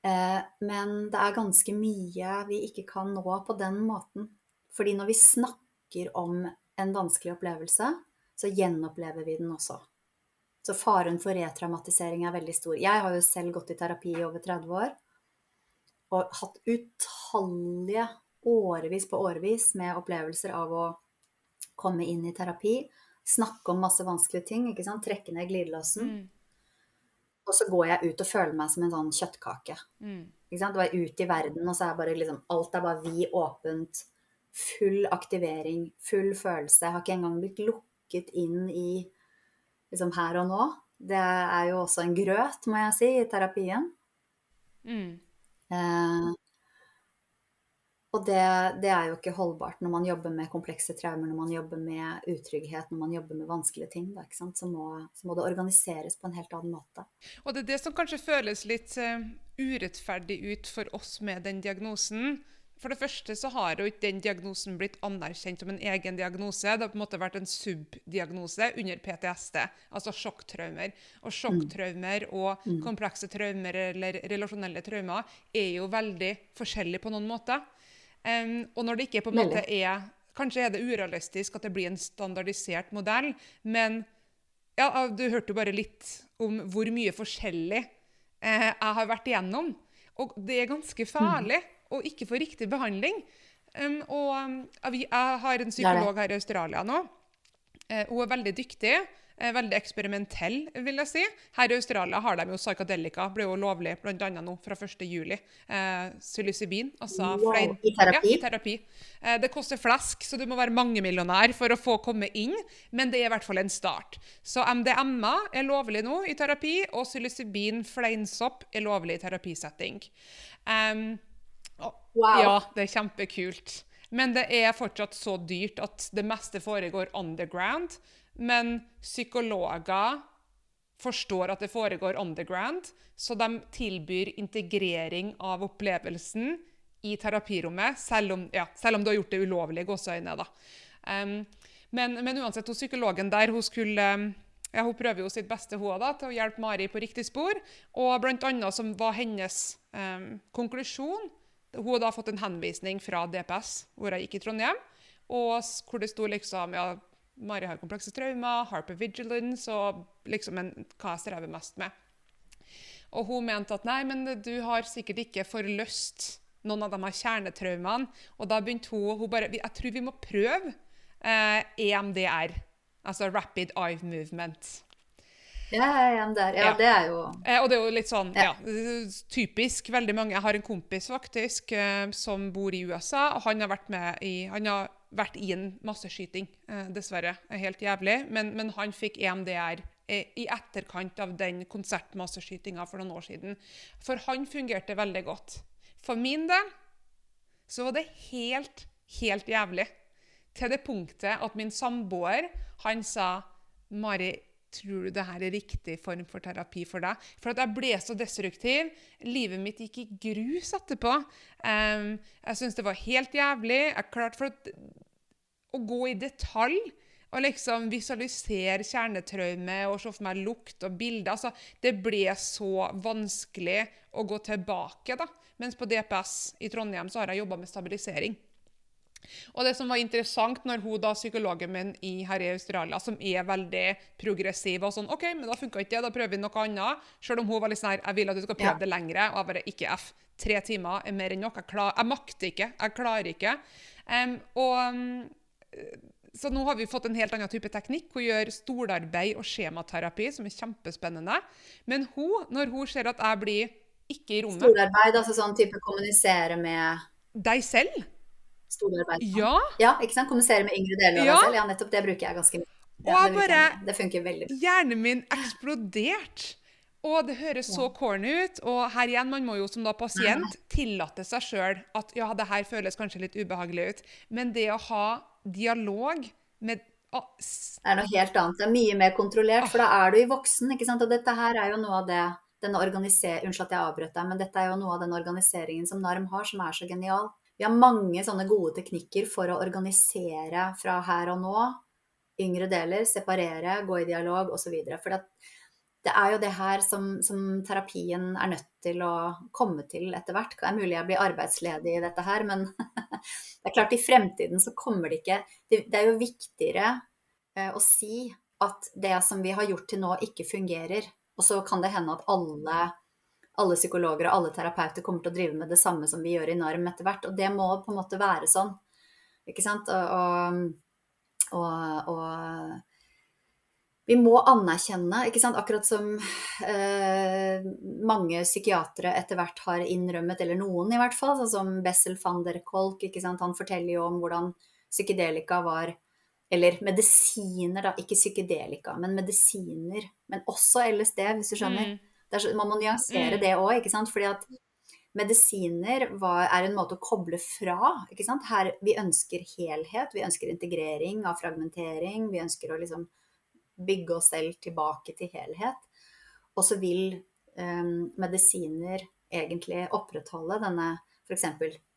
S2: Eh, men det er ganske mye vi ikke kan nå på den måten. Fordi når vi snakker om en vanskelig opplevelse, så gjenopplever vi den også. Så faren for retraumatisering er veldig stor. Jeg har jo selv gått i terapi i over 30 år og hatt utallige årevis på årevis med opplevelser av å komme inn i terapi, snakke om masse vanskelige ting, ikke sant? trekke ned glidelåsen. Mm. Og så går jeg ut og føler meg som en sånn kjøttkake. Mm. Ikke sant? Jeg ute i verden, og så er bare liksom Alt er bare vi åpent. Full aktivering, full følelse. Jeg har ikke engang blitt lukket inn i liksom her og nå. Det er jo også en grøt, må jeg si, i terapien. Mm. Eh, og det, det, er jo ikke holdbart når man jobber med komplekse traumer, når man jobber med utrygghet, når man jobber med vanskelige ting. Da, så, må, så, må, det organiseres på en helt annen måte.
S1: Og det er det som kanskje føles litt uh, urettferdig ut for oss med den diagnosen. For det første så har jo ikke den diagnosen blitt anerkjent som en egen diagnose. Det har på en måte vært en subdiagnose under PTSD, altså sjokktraumer. Og sjokktraumer og mm. komplekse traumer eller relasjonelle traumer er jo veldig forskjellige på noen måter. Um, og når det ikke på en måte er Kanskje er det urealistisk at det blir en standardisert modell, men ja, du hørte jo bare litt om hvor mye forskjellig eh, jeg har vært igjennom. Og det er ganske farlig mm. Å ikke får riktig behandling. Um, og jeg har en psykolog her i Australia nå. Eh, hun er veldig dyktig. Eh, veldig eksperimentell, vil jeg si. Her i Australia har de jo psykadelika, ble jo lovlig bl.a. nå fra 1.7. Eh, psilocybin, altså
S2: wow, flein. I terapi?
S1: Ja, i terapi. Eh, det koster flesk, så du må være mangemillionær for å få komme inn, men det er i hvert fall en start. Så MDMA er lovlig nå i terapi, og psilocybin, fleinsopp, er lovlig i terapisetting. Um, wow. Ja, det er kjempekult. Men det er fortsatt så dyrt at det meste foregår underground. Men psykologer forstår at det foregår underground, så de tilbyr integrering av opplevelsen i terapirommet, selv om, ja, selv om du har gjort det ulovlig i da. Um, men, men, uansett, hun psykologen der hun skulle ja, hun prøver jo sitt beste hun da, til å hjelpe Mari på riktig spor. Og blant annet som var hennes um, konklusjon Hun hadde fått en henvisning fra DPS, hvor jeg gikk i Trondheim, og hvor det sto liksom ja, Mari har komplekse traumer, Harper Vigilance og liksom en, hva jeg strever mest med. Og hun mente at nei, men du har sikkert ikke forløst noen av de her kjernetraumene. Og da begynte hun, hun bare Jeg tror vi må prøve eh, EMDR, altså Rapid Eye Movement.
S2: Ja, EMDR. Ja, ja, det er jo
S1: eh, Og det er jo litt sånn ja. ja. typisk. Veldig mange Jeg har en kompis faktisk eh, som bor i USA, og han har vært med i han har vært i en masseskyting, eh, dessverre. Helt jævlig. Men, men han fikk EMDR i etterkant av den konsertmasseskytinga for noen år siden. For han fungerte veldig godt. For min del så var det helt, helt jævlig. Til det punktet at min samboer han sa Mari, tror du det her er riktig form for terapi for deg? For at jeg ble så destruktiv. Livet mitt gikk i grus etterpå. Um, jeg syntes det var helt jævlig. Jeg klarte for at å gå i detalj og liksom visualisere kjernetraume og se for meg lukt og bilder. Altså, det ble så vanskelig å gå tilbake. da. Mens på DPS i Trondheim så har jeg jobba med stabilisering. Og det som var interessant når hun da, psykologen min i, her i Australia, som er veldig progressiv, og sånn OK, men da funka ikke det, da prøver vi noe annet. Selv om hun var litt sånn her Jeg vil at du skal prøve ja. det lengre. Og jeg bare Ikke F. Tre timer er mer enn nok. Jeg, klar, jeg makter ikke. Jeg klarer ikke. Um, og så nå har vi fått en helt annen type teknikk. Hun gjør stolarbeid og skjematerapi, som er kjempespennende. Men hun, når hun ser at jeg blir ikke i rommet
S2: Stolarbeid, altså sånn type kommunisere med
S1: Deg selv?
S2: Stolarbeid.
S1: Ja.
S2: ja, ikke sant? Kommunisere med yngre deler av ja. deg selv. Ja, nettopp. Det bruker jeg ganske mye.
S1: Ja, og bare
S2: Det funker veldig bra.
S1: Hjernen min eksploderte. Og det høres så corny ut. Og her igjen, man må jo som da pasient tillate seg sjøl at ja, det her føles kanskje litt ubehagelig ut. Men det å ha dialog med
S2: Det er noe helt annet. Det er mye mer kontrollert, for da er du i voksen. ikke sant? Og dette her er jo noe av det denne Unnskyld at jeg avbrøt deg, men dette er jo noe av den organiseringen som NARM har, som er så genial. Vi har mange sånne gode teknikker for å organisere fra her og nå. Yngre deler, separere, gå i dialog osv. For det er jo det her som, som, terapien er nødt til å komme til etter hvert. Det er mulig jeg blir arbeidsledig i dette her, men det er klart i fremtiden så kommer det ikke Det, det er jo viktigere eh, å si at det som vi har gjort til nå, ikke fungerer. Og så kan det hende at alle alle psykologer og alle terapeuter kommer til å drive med det samme som vi gjør i NARM etter hvert. Og det må på en måte være sånn. Ikke sant? Og, og, og vi må anerkjenne, ikke sant? akkurat som eh, mange psykiatere etter hvert har innrømmet, eller noen i hvert fall, sånn som Bessel van der Kolk. Ikke sant? Han forteller jo om hvordan psykedelika var Eller medisiner, da. Ikke psykedelika, men medisiner. Men også LSD, hvis du skjønner. Mm er, man må nyansere mm. det òg, ikke sant. Fordi at medisiner var, er en måte å koble fra. ikke sant? Her, vi ønsker helhet, vi ønsker integrering av fragmentering. Vi ønsker å liksom bygge oss selv tilbake til helhet. Og så vil um, medisiner egentlig opprettholde denne f.eks.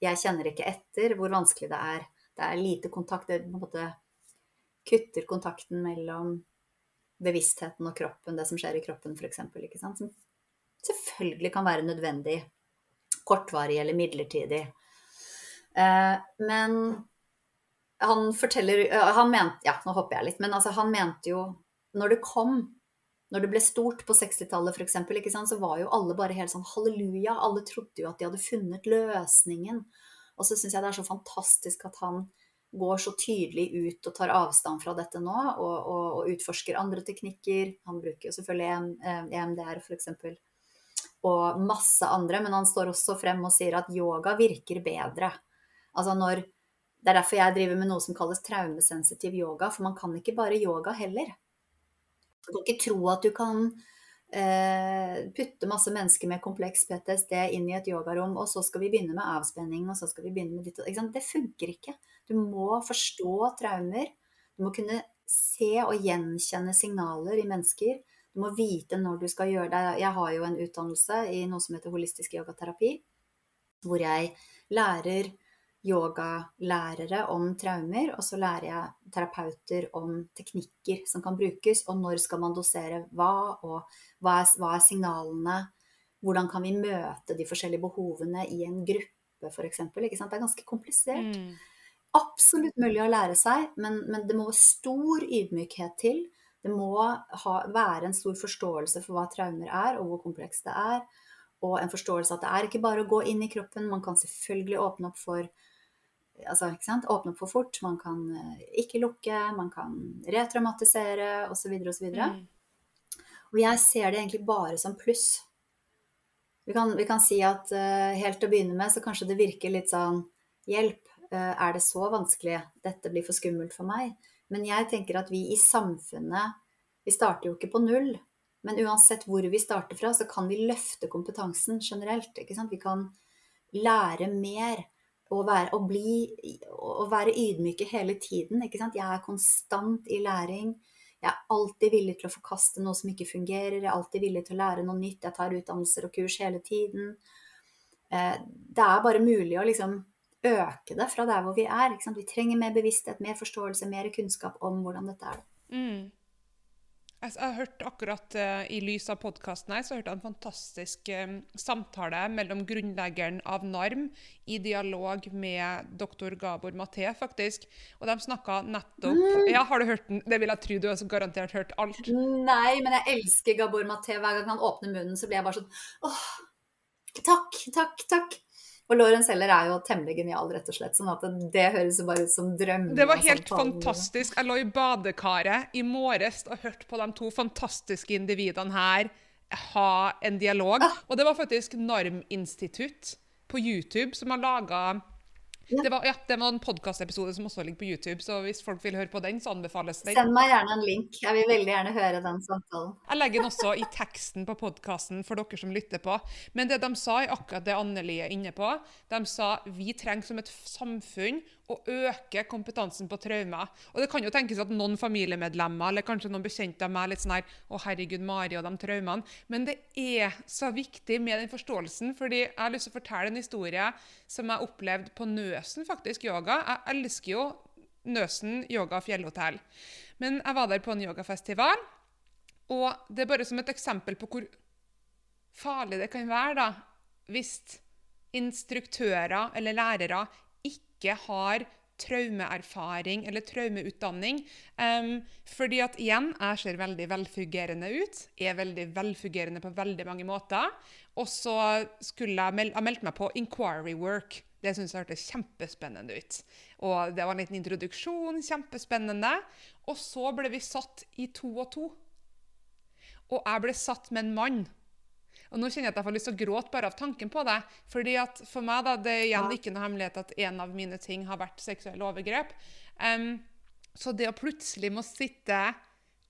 S2: jeg kjenner ikke etter hvor vanskelig det er. Det er lite kontakt. Det på en måte kutter kontakten mellom bevisstheten og kroppen, det som skjer i kroppen f.eks. Som selvfølgelig kan være nødvendig. Kortvarig eller midlertidig. Eh, men han forteller han mente, Ja, nå hopper jeg litt. Men altså, han mente jo Når det kom, når det ble stort på 60-tallet f.eks., så var jo alle bare helt sånn halleluja. Alle trodde jo at de hadde funnet løsningen. Og så syns jeg det er så fantastisk at han går så tydelig ut og tar avstand fra dette nå, og, og, og utforsker andre teknikker. Han bruker jo selvfølgelig EMDR, f.eks og masse andre, men han står også frem og sier at yoga virker bedre. Altså når, det er derfor jeg driver med noe som kalles traumesensitiv yoga, for man kan ikke bare yoga heller. Du kan ikke tro at du kan eh, putte masse mennesker med kompleks PTSD inn i et yogarom, og så skal vi begynne med avspenning, og så skal vi begynne med ditt Det funker ikke. Du må forstå traumer. Du må kunne se og gjenkjenne signaler i mennesker. Du må vite når du skal gjøre det. Jeg har jo en utdannelse i noe som heter holistisk yogaterapi, hvor jeg lærer yogalærere om traumer, og så lærer jeg terapeuter om teknikker som kan brukes, og når skal man dosere hva, og hva er, hva er signalene? Hvordan kan vi møte de forskjellige behovene i en gruppe, f.eks.? Det er ganske komplisert. Mm. Absolutt mulig å lære seg, men, men det må stor ydmykhet til. Det må ha, være en stor forståelse for hva traumer er, og hvor komplekst det er. Og en forståelse at det er ikke bare å gå inn i kroppen, man kan selvfølgelig åpne opp for altså, Åpne opp for fort, man kan eh, ikke lukke, man kan retraumatisere osv. osv. Mm. Og jeg ser det egentlig bare som pluss. Vi kan, vi kan si at uh, helt til å begynne med så kanskje det virker litt sånn Hjelp, uh, er det så vanskelig? Dette blir for skummelt for meg. Men jeg tenker at vi i samfunnet Vi starter jo ikke på null. Men uansett hvor vi starter fra, så kan vi løfte kompetansen generelt. Vi kan lære mer og være, og bli, og være ydmyke hele tiden. Jeg er konstant i læring. Jeg er alltid villig til å forkaste noe som ikke fungerer. Jeg er alltid villig til å lære noe nytt. Jeg tar utdannelser og kurs hele tiden. Eh, det er bare mulig å liksom øke det fra der hvor vi er. Vi trenger mer bevissthet, mer forståelse, mer kunnskap om hvordan dette er. Mm.
S1: Jeg har hørt akkurat uh, I lys av podkasten her, så har jeg en fantastisk um, samtale mellom grunnleggeren av NARM i dialog med doktor Gabor Maté, faktisk. Og de snakka nettopp mm. Ja, Har du hørt den? Det vil jeg tro du har garantert hørt alt.
S2: Nei, men jeg elsker Gabor Maté. Hver gang han åpner munnen, så blir jeg bare sånn åh, takk, takk, takk. Og Lauren Seller er jo temmelig genial, rett og slett. sånn at det høres bare ut som drøm.
S1: Det var helt fantastisk. Jeg lå i badekaret i morges og hørte på de to fantastiske individene her ha en dialog. Ah. Og det var faktisk Norminstitutt på YouTube som har laga ja. Det, var, ja, det var en podkastepisode som også ligger på YouTube, så hvis folk vil høre på den, så anbefales den.
S2: Send meg gjerne en link. Jeg vil veldig gjerne høre den samtalen.
S1: Jeg legger den også i teksten på podkasten for dere som lytter på. Men det de sa, er akkurat det Anneli er inne på. De sa vi trenger som et samfunn å øke kompetansen på traumer. Og det kan jo tenkes at noen familiemedlemmer eller kanskje noen bekjente av meg litt sånn her Å, herregud, Mari og de traumene. Men det er så viktig med den forståelsen, fordi jeg har lyst til å fortelle en historie som jeg opplevde på Nøsen, faktisk, yoga. Jeg elsker jo Nøsen yoga fjellhotell. Men jeg var der på en yogafestival, og det er bare som et eksempel på hvor farlig det kan være da, hvis instruktører eller lærere ikke har traumeerfaring eller traumeutdanning. Um, fordi at igjen, jeg ser veldig velfungerende ut. Er veldig velfungerende på veldig mange måter. Og så skulle jeg, mel jeg meldte meg på inquiry work. Det syns jeg hørtes kjempespennende ut. Og det var en liten introduksjon, kjempespennende. Og så ble vi satt i to og to. Og jeg ble satt med en mann. Og nå kjenner jeg at jeg får lyst til å gråte bare av tanken på det. fordi at For meg da, det er igjen ikke noe hemmelighet at en av mine ting har vært seksuelle overgrep. Um, så det å plutselig må sitte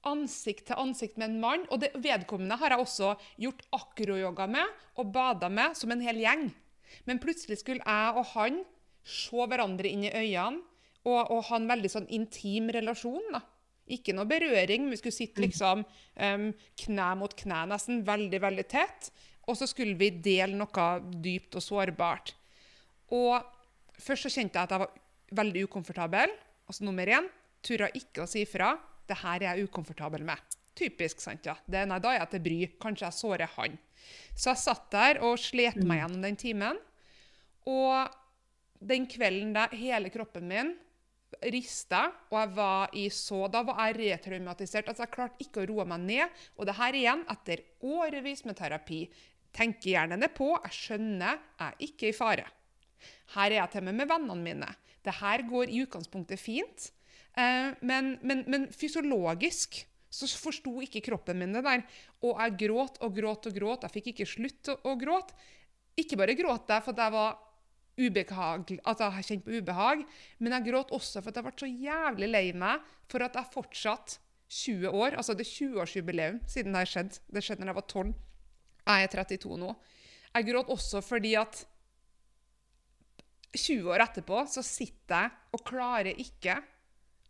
S1: ansikt til ansikt med en mann Og det vedkommende har jeg også gjort akroyoga med og bada med som en hel gjeng. Men plutselig skulle jeg og han se hverandre inn i øynene og, og ha en veldig sånn intim relasjon. da. Ikke noe berøring, vi skulle sitte liksom um, kne mot kne, nesten veldig, veldig tett. Og så skulle vi dele noe dypt og sårbart. Og først så kjente jeg at jeg var veldig ukomfortabel. Altså nummer én, turte ikke å si ifra. Det her er jeg ukomfortabel med. Typisk, sant ja. Det, nei, da er jeg til bry. Kanskje jeg sårer han. Så jeg satt der og slet meg gjennom den timen. Og den kvelden der hele kroppen min rista, og jeg var i så Da var jeg retraumatisert. Altså, jeg klarte ikke å roe meg ned. Og det her igjen etter årevis med terapi. Tenkehjernen er på. Jeg skjønner jeg er ikke i fare. Her er jeg til og med vennene mine. Det her går i utgangspunktet fint. Eh, men, men, men, fysiologisk så forsto ikke kroppen min det der. Og jeg gråt og gråt og gråt. Jeg fikk ikke slutt å gråte. Ikke bare gråt jeg for at jeg var ubehag, at jeg har kjent på ubehag, men jeg gråt også for at jeg ble så jævlig lei meg for at jeg fortsatt 20 år Altså det er 20-årsjubileum siden det har skjedd. Det skjedde da jeg var 12. Jeg er 32 nå. Jeg gråt også fordi at 20 år etterpå så sitter jeg og klarer ikke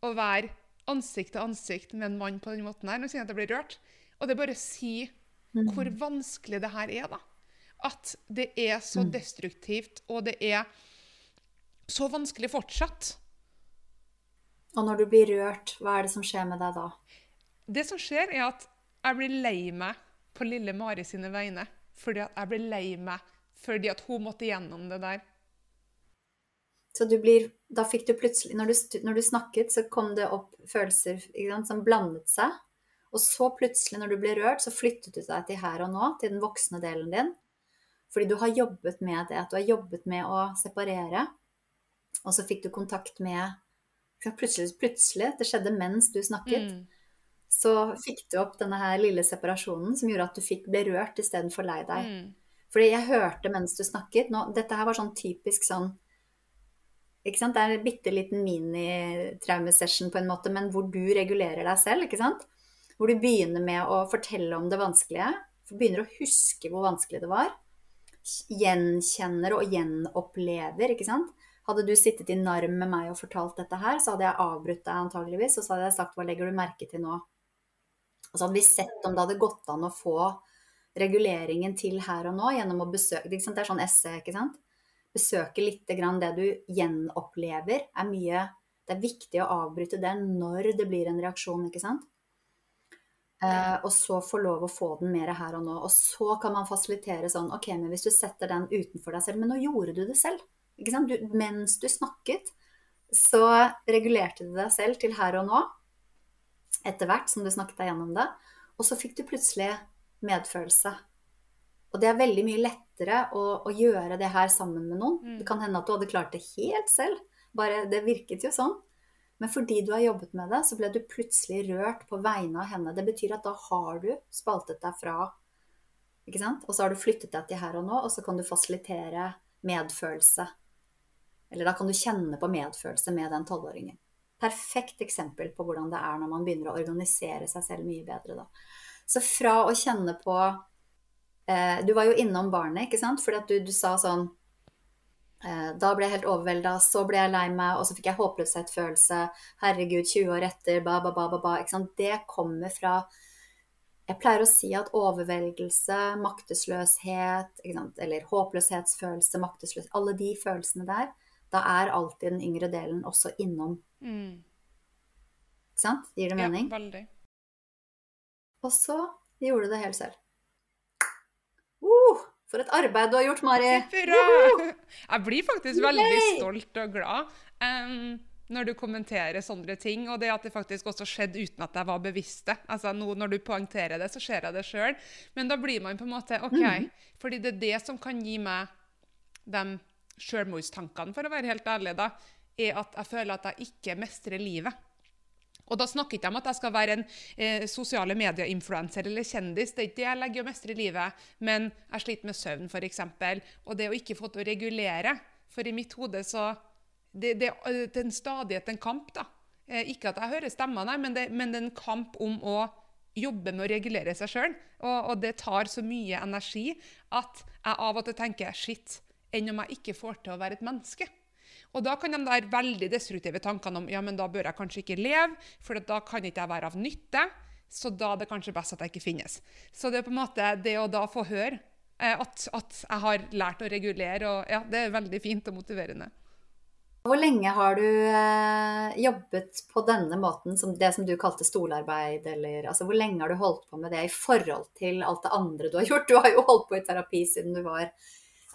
S1: å være ansikt til ansikt med en mann på den måten her. Nå sier jeg at jeg blir rørt. Og det bare sier mm. hvor vanskelig det her er, da at det er så mm. destruktivt, og det er så vanskelig fortsatt.
S2: Og når du blir rørt, hva er det som skjer med deg da?
S1: Det som skjer, er at jeg blir lei meg på lille Mari sine vegne. Fordi at jeg blir lei meg fordi at hun måtte gjennom det der.
S2: Så du blir Da fikk du plutselig Når du, når du snakket, så kom det opp følelser sant, som blandet seg. Og så plutselig, når du ble rørt, så flyttet du deg til her og nå, til den voksne delen din. Fordi du har jobbet med det, at du har jobbet med å separere. Og så fikk du kontakt med Plutselig, plutselig det skjedde mens du snakket. Mm. Så fikk du opp denne her lille separasjonen som gjorde at du fikk ble rørt istedenfor lei deg. Mm. Fordi jeg hørte mens du snakket nå, Dette her var sånn typisk sånn ikke sant? Det er en bitte liten mini-traumesession på en måte, men hvor du regulerer deg selv. ikke sant? Hvor du begynner med å fortelle om det vanskelige. For begynner å huske hvor vanskelig det var gjenkjenner og gjenopplever, ikke sant. Hadde du sittet i narm med meg og fortalt dette her, så hadde jeg avbrutt deg antageligvis, og så hadde jeg sagt hva legger du merke til nå? Og så hadde vi sett om det hadde gått an å få reguleringen til her og nå gjennom å besøke Det er sånn esse, ikke sant. Besøke litt grann det du gjenopplever, er mye Det er viktig å avbryte det når det blir en reaksjon, ikke sant. Uh, og så få lov å få den mer her og nå. Og så kan man fasilitere sånn OK, men hvis du setter den utenfor deg selv Men nå gjorde du det selv. Ikke sant? Du, mens du snakket, så regulerte du deg selv til her og nå. Etter hvert som du snakket deg gjennom det. Og så fikk du plutselig medfølelse. Og det er veldig mye lettere å, å gjøre det her sammen med noen. Mm. Det kan hende at du hadde klart det helt selv. Bare det virket jo sånn. Men fordi du har jobbet med det, så ble du plutselig rørt på vegne av henne. Det betyr at da har du spaltet deg fra ikke sant? Og så har du flyttet deg til her og nå, og så kan du fasilitere medfølelse. Eller da kan du kjenne på medfølelse med den tolvåringen. Perfekt eksempel på hvordan det er når man begynner å organisere seg selv mye bedre. Da. Så fra å kjenne på eh, Du var jo innom barnet, ikke sant? Fordi at du, du sa sånn da ble jeg helt overvelda, så ble jeg lei meg, og så fikk jeg håpløshetsfølelse. Herregud, 20 år etter, ba, ba, ba, ba, ba. Ikke sant? Det kommer fra Jeg pleier å si at overveldelse, maktesløshet, eller håpløshetsfølelse, maktesløshet Alle de følelsene der, da er alltid den yngre delen også innom.
S1: Mm.
S2: Ikke sant? Gir det mening?
S1: Ja, veldig.
S2: Og så gjorde du det helt selv. Uh, for et arbeid du har gjort, Mari!
S1: Hurra! Jeg blir faktisk veldig stolt og glad um, når du kommenterer sånne ting, og det at det faktisk også skjedde uten at jeg var bevisst det. Altså nå Når du poengterer det, så ser jeg det sjøl, men da blir man på en måte OK.
S2: Mm.
S1: Fordi det er det som kan gi meg de sjølmordstankene, for å være helt ærlig, da, er at jeg føler at jeg ikke mestrer livet. Og da snakker ikke om at jeg skal være en eh, sosiale medier-influenser eller kjendis. Det er ikke det jeg legger å mestre i livet. Men jeg sliter med søvn, f.eks. Og det å ikke få til å regulere. For i mitt hode så Det, det, det er en stadighet en kamp, da. Eh, ikke at jeg hører stemmer, men det, men det er en kamp om å jobbe med å regulere seg sjøl. Og, og det tar så mye energi at jeg av og til tenker shit, enn om jeg ikke får til å være et menneske. Og da kan de der veldig destruktive tankene om ja, men da bør jeg kanskje ikke leve, for da kan ikke jeg være av nytte. Så da er det kanskje best at jeg ikke finnes. Så det er på en måte det å da få høre eh, at, at jeg har lært å regulere, og ja, det er veldig fint og motiverende.
S2: Hvor lenge har du eh, jobbet på denne måten, som det som du kalte stolarbeid, eller altså hvor lenge har du holdt på med det i forhold til alt det andre du har gjort? Du har jo holdt på i terapi siden du var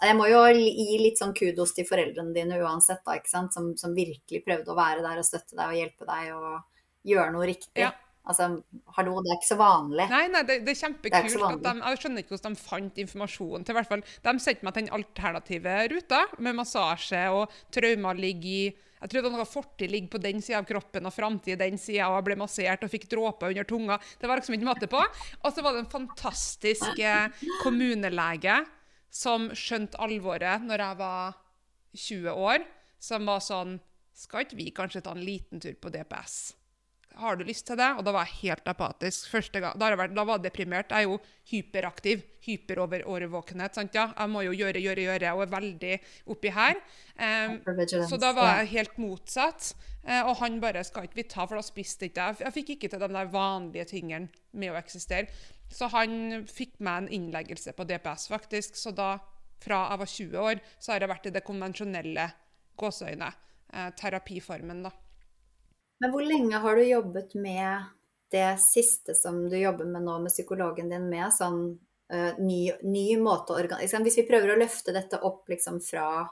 S2: Jeg må jo gi litt sånn kudos til foreldrene dine uansett, da, som, som virkelig prøvde å være der og støtte deg og hjelpe deg og gjøre noe riktig.
S1: Ja.
S2: Altså, hallo, det er ikke så vanlig.
S1: Nei, nei, det, det er kjempekult. de, jeg skjønner ikke hvordan de fant informasjonen. til hvert fall. De sendte meg til den alternative ruta, med massasje og traumer ligger i jeg var noe fortid ligger på den sida av kroppen og framtid den sida, og jeg ble massert og fikk dråper under tunga. Det var liksom ikke måte på. Og så var det en fantastisk eh, kommunelege som skjønte alvoret når jeg var 20 år, som var sånn Skal ikke vi kanskje ta en liten tur på DPS? Har du lyst til det? Og da var jeg helt apatisk. Første gang, da, har jeg vært, da var jeg deprimert. Jeg er jo hyperaktiv. Hyperovervåkenhet. sant ja? Jeg må jo gjøre, gjøre, gjøre, og er veldig oppi her.
S2: Um,
S1: så da var jeg helt motsatt. Eh, og han bare skal ikke vi ta, for da spiste ikke jeg. Jeg fikk ikke til de der vanlige tingene med å eksistere. Så han fikk meg en innleggelse på DPS, faktisk. Så da, fra jeg var 20 år, så har jeg vært i det konvensjonelle gåseøyne. Eh, terapiformen, da.
S2: Men hvor lenge har du jobbet med det siste som du jobber med nå med psykologen din, med sånn uh, ny, ny måte å organisere Hvis vi prøver å løfte dette opp liksom fra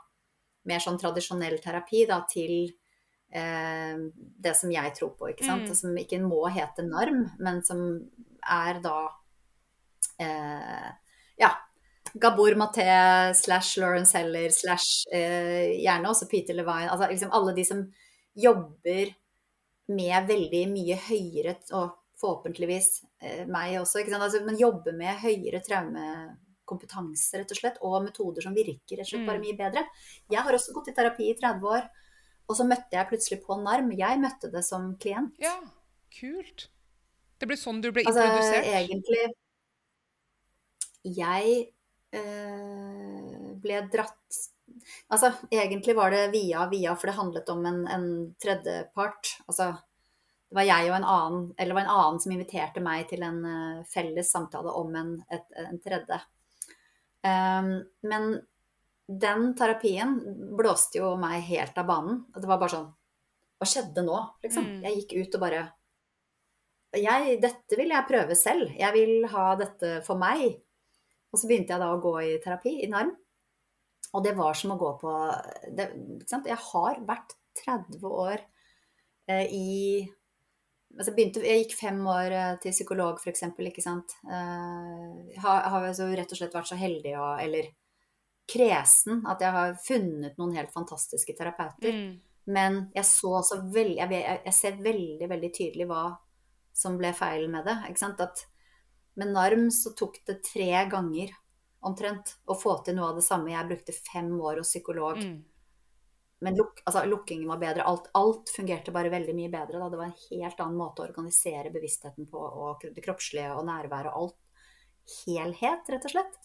S2: mer sånn tradisjonell terapi da, til uh, det som jeg tror på, ikke sant?
S1: Mm.
S2: Som ikke må hete norm, men som er da ja, Gabor Maté slash Lawrence Heller slash eh, gjerne også Peter Levine. Altså liksom alle de som jobber med veldig mye høyere, og forhåpentligvis eh, meg også, ikke sant? Altså, men jobber med høyere traumekompetanse, rett og slett, og metoder som virker rett og slett bare
S1: Mm.
S2: mye bedre. Jeg har også gått i terapi i 30 år, og så møtte jeg plutselig på NARM. Jeg møtte det som klient.
S1: Ja, kult. Det ble sånn du ble
S2: Altså,
S1: introdusert?
S2: egentlig Jeg eh, ble dratt Altså, egentlig var det via via, for det handlet om en, en tredjepart. Altså, det var jeg og en annen, eller det var en annen som inviterte meg til en eh, felles samtale om en, et, en tredje. Um, men den terapien blåste jo meg helt av banen. Det var bare sånn Hva skjedde nå? Liksom.
S1: Mm.
S2: Jeg gikk ut og bare jeg, dette vil jeg prøve selv. Jeg vil ha dette for meg. Og så begynte jeg da å gå i terapi i NARM. Og det var som å gå på det? Jeg har vært 30 år eh, i altså begynte, Jeg gikk fem år eh, til psykolog, f.eks. Ikke sant. Eh, har, har så rett og slett vært så heldig og Eller kresen at jeg har funnet noen helt fantastiske terapeuter.
S1: Mm.
S2: Men jeg så også veldig jeg, jeg, ser veldig, veldig tydelig hva som ble feil med det. Ikke sant? At med NARM så tok det tre ganger omtrent å få til noe av det samme. Jeg brukte fem år hos psykolog.
S1: Mm.
S2: Men luk, altså, lukkingen var bedre. Alt, alt fungerte bare veldig mye bedre. Da. Det var en helt annen måte å organisere bevisstheten på, og det kroppslige og nærværet og alt. Helhet, rett og slett.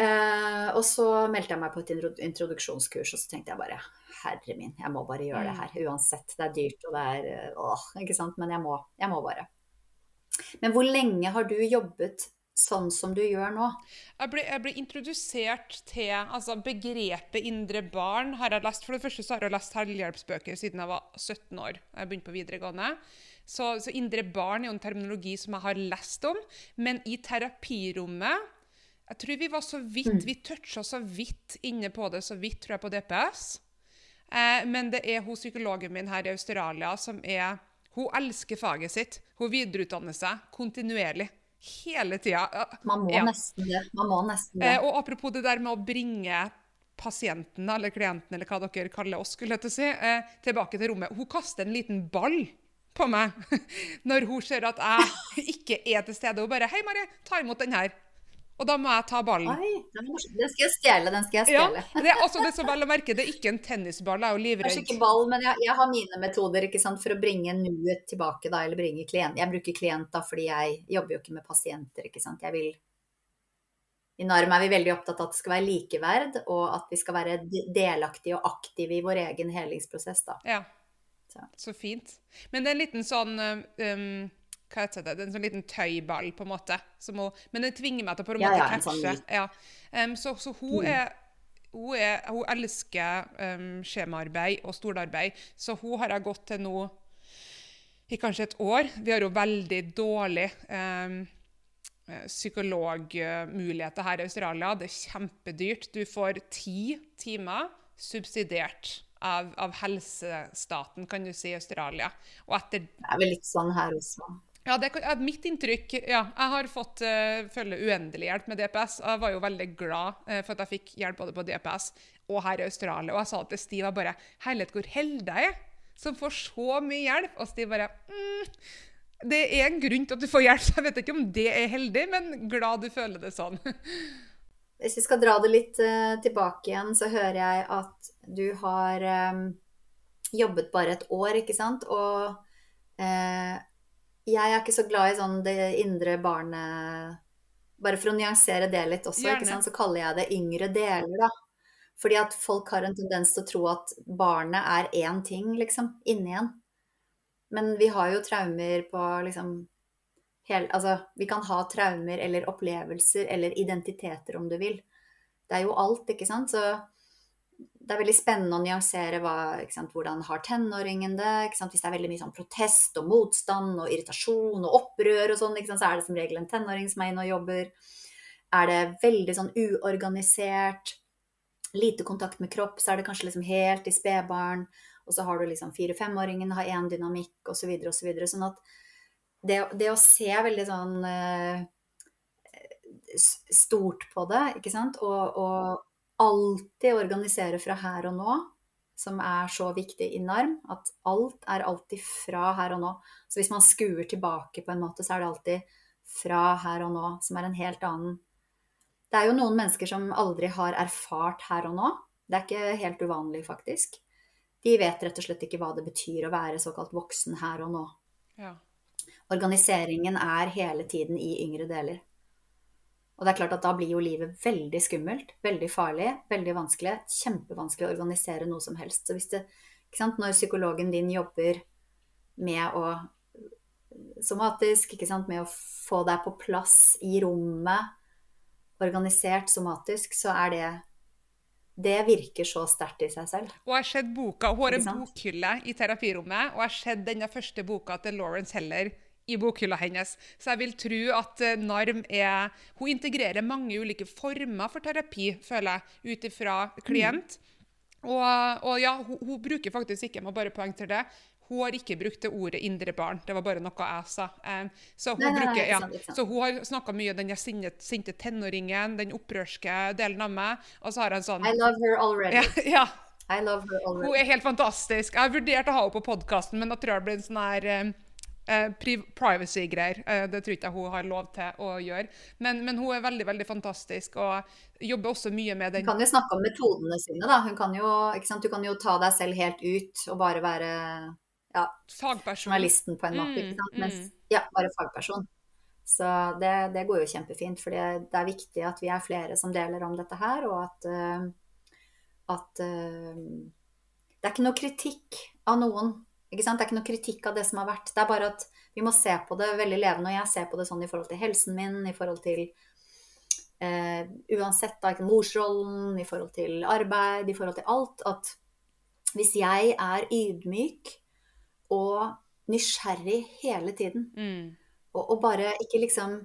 S2: Eh, og så meldte jeg meg på et introduksjonskurs, og så tenkte jeg bare herre min, jeg må bare gjøre det
S1: Mm.
S2: her. Uansett, det er dyrt og det er eh, åh, ikke sant. Men jeg må, jeg må bare. Men hvor lenge har du jobbet sånn som du gjør nå?
S1: Jeg ble, jeg ble introdusert til altså begrepet indre barn. har jeg lest. For det første så har jeg lest selvhjelpsbøker siden jeg var 17 år. Jeg begynte på videregående. Så, så indre barn er jo en terminologi som jeg har lest om. Men i terapirommet Jeg tror vi var så vidt Vi toucha så vidt inne på det, så vidt, tror jeg, på DPS. Eh, men det er hun psykologen min her i Australia som er Hun elsker faget sitt. Hun videreutdanner seg kontinuerlig. Hele tida.
S2: Man må
S1: Ja.
S2: nesten det. Man må nesten det.
S1: Eh, og apropos det der med å bringe pasienten eller klienten, eller hva dere kaller oss, skulle jeg til å si, eh, tilbake til rommet. Hun kaster en liten ball på meg når hun ser at jeg ikke er til stede. Hun bare 'Hei, Marie, ta imot den her.' Og da må jeg ta ballen.
S2: Oi, den skal jeg stjele. Den skal jeg
S1: Ja, det, er, også det er vel å merke, det er ikke en tennisball. Jeg er jo
S2: Kanskje
S1: livredd.
S2: ikke ball, men jeg, jeg har mine metoder ikke sant, for å bringe nuet tilbake, da, eller bringe klient. Jeg bruker klient da, fordi jeg jobber jo ikke med pasienter, ikke sant. Jeg vil I NARM er vi veldig opptatt av at det skal være likeverd, og at vi skal være delaktige og aktive i vår egen helingsprosess, da.
S1: Ja.
S2: Så.
S1: Så fint. Men det er en liten sånn um, Hva heter det? En sånn liten tøyball, på en måte. Hun, men den tvinger meg til å på en
S2: måte
S1: måte
S2: ja,
S1: catche.
S2: sånn
S1: ja. um, så, så hun er hun, er, hun elsker um, skjemaarbeid og stolarbeid, så hun har jeg gått til nå i kanskje et år. Vi har jo veldig dårlig um, psykologmuligheter her i Australia. Det er kjempedyrt. Du får ti timer subsidiert av, av helsestaten, kan du si, i Australia. Og etter
S2: Det er vel litt sånn her også.
S1: Ja, det er mitt inntrykk Ja, jeg har fått uh, følge uendelig hjelp med DPS. og Jeg var jo veldig glad uh, for at jeg fikk hjelp både på DPS og her i Australia. Og jeg sa til Stiv jeg bare Herlighet, hvor heldig jeg er som får så mye hjelp. Og Stiv bare mm, Det er en grunn til at du får hjelp, så jeg vet ikke om det er heldig, men glad du føler det sånn.
S2: Hvis vi skal dra det litt uh, tilbake igjen, så hører jeg at du har um, jobbet bare et år, ikke sant? Og jeg er ikke så glad i sånn det indre barnet Bare for å nyansere det litt også, så kaller jeg det yngre deler, da. Fordi at folk har en tendens til å tro at barnet er én ting, liksom, inni en. Men vi har jo traumer på liksom hel, altså, vi kan ha traumer eller opplevelser eller identiteter, om du vil. Det er jo alt, ikke sant. Så det er veldig spennende å nyansere hva, sant? hvordan har tenåringen det. Ikke sant? Hvis det er veldig mye sånn protest og motstand og irritasjon og opprør og sånn, ikke sant? så er det som regel en tenåring som er inne og jobber. Er det veldig sånn uorganisert, lite kontakt med kropp, så er det kanskje liksom helt i spedbarn. Og så har du liksom fire-femåringen har én dynamikk osv. osv. Så videre, sånn at det, det å se veldig sånn eh, stort på det, ikke sant, og, og alltid organisere fra her og nå, som er så viktig i NARM, at alt er alltid fra her og nå. Så hvis man skuer tilbake på en måte, så er det alltid fra her og nå, som er en helt annen Det er jo noen mennesker som aldri har erfart her og nå. Det er ikke helt uvanlig, faktisk. De vet rett og slett ikke hva det betyr å være såkalt voksen her og nå.
S1: Ja.
S2: Organiseringen er hele tiden i yngre deler. Og det er klart at da blir jo livet veldig skummelt, veldig farlig, veldig vanskelig. Kjempevanskelig å organisere noe som helst. Så hvis det, ikke sant, når psykologen din jobber med å somatisk, ikke sant, med å få deg på plass i rommet, organisert somatisk, så er det Det virker så sterkt i seg selv.
S1: Og jeg har sett boka, Hun har en bokhylle i terapirommet, og jeg har sett denne første boka til Lawrence Heller i bokhylla hennes. Så jeg vil tro at eh, NARM er Hun integrerer mange ulike former for terapi, føler jeg, ut ifra klient. Og, og ja, hun, hun bruker faktisk ikke, jeg må bare poengtere det, hun har ikke brukt det ordet 'indre barn'. Det var bare noe jeg sa. Um, så, hun
S2: Nei, nei,
S1: bruker, ja, så hun har snakka mye om den sinte, sinte tenåringen, den opprørske delen av meg. Og så har jeg en sånn
S2: I love her already.
S1: ja, ja,
S2: I love her already.
S1: hun er helt fantastisk. Jeg har vurdert å ha henne på podkasten, men da tror jeg det blir en sånn her eh, eh, privacy-greier. Eh, det tror ikke jeg hun har lov til å gjøre. Men, men hun er veldig veldig fantastisk og jobber også mye med
S2: Hun kan jo snakke om metodene sine, da. Kan jo? Du kan jo ta deg selv helt ut og bare være ja,
S1: fagperson.
S2: journalisten på en måte.
S1: Mm,
S2: sant? Mens,
S1: mm.
S2: ja, bare fagperson. Så det, det går jo kjempefint, for det, er viktig at vi er flere som deler om dette her, og at, uh, at uh, Det er ikke noe kritikk av noen. Det er ikke noe kritikk av det som har vært. Det er bare at vi må se på det veldig levende. Og jeg ser på det sånn i forhold til helsen min, i forhold til eh, Uansett, da, ikke morsrollen, i forhold til arbeid, i forhold til alt. At hvis jeg er ydmyk og nysgjerrig hele tiden,
S1: Mm.
S2: og, og bare ikke liksom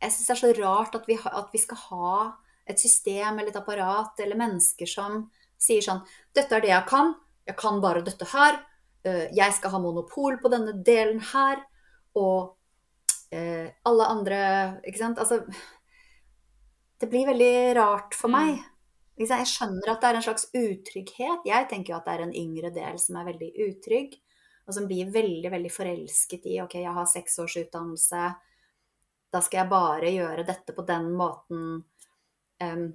S2: Jeg syns det er så rart at vi, ha, at vi, skal ha et system eller et apparat eller mennesker som sier sånn Dette er det jeg kan. Jeg kan bare dette her. Uh, jeg skal ha monopol på denne delen her. Og uh, alle andre Ikke sant? Altså Det blir veldig rart for meg. Jeg skjønner at det er en slags utrygghet. Jeg tenker jo at det er en yngre del som er veldig utrygg, og som blir veldig, veldig forelsket i OK, jeg har seks års utdannelse, da skal jeg bare gjøre dette på den måten. Um,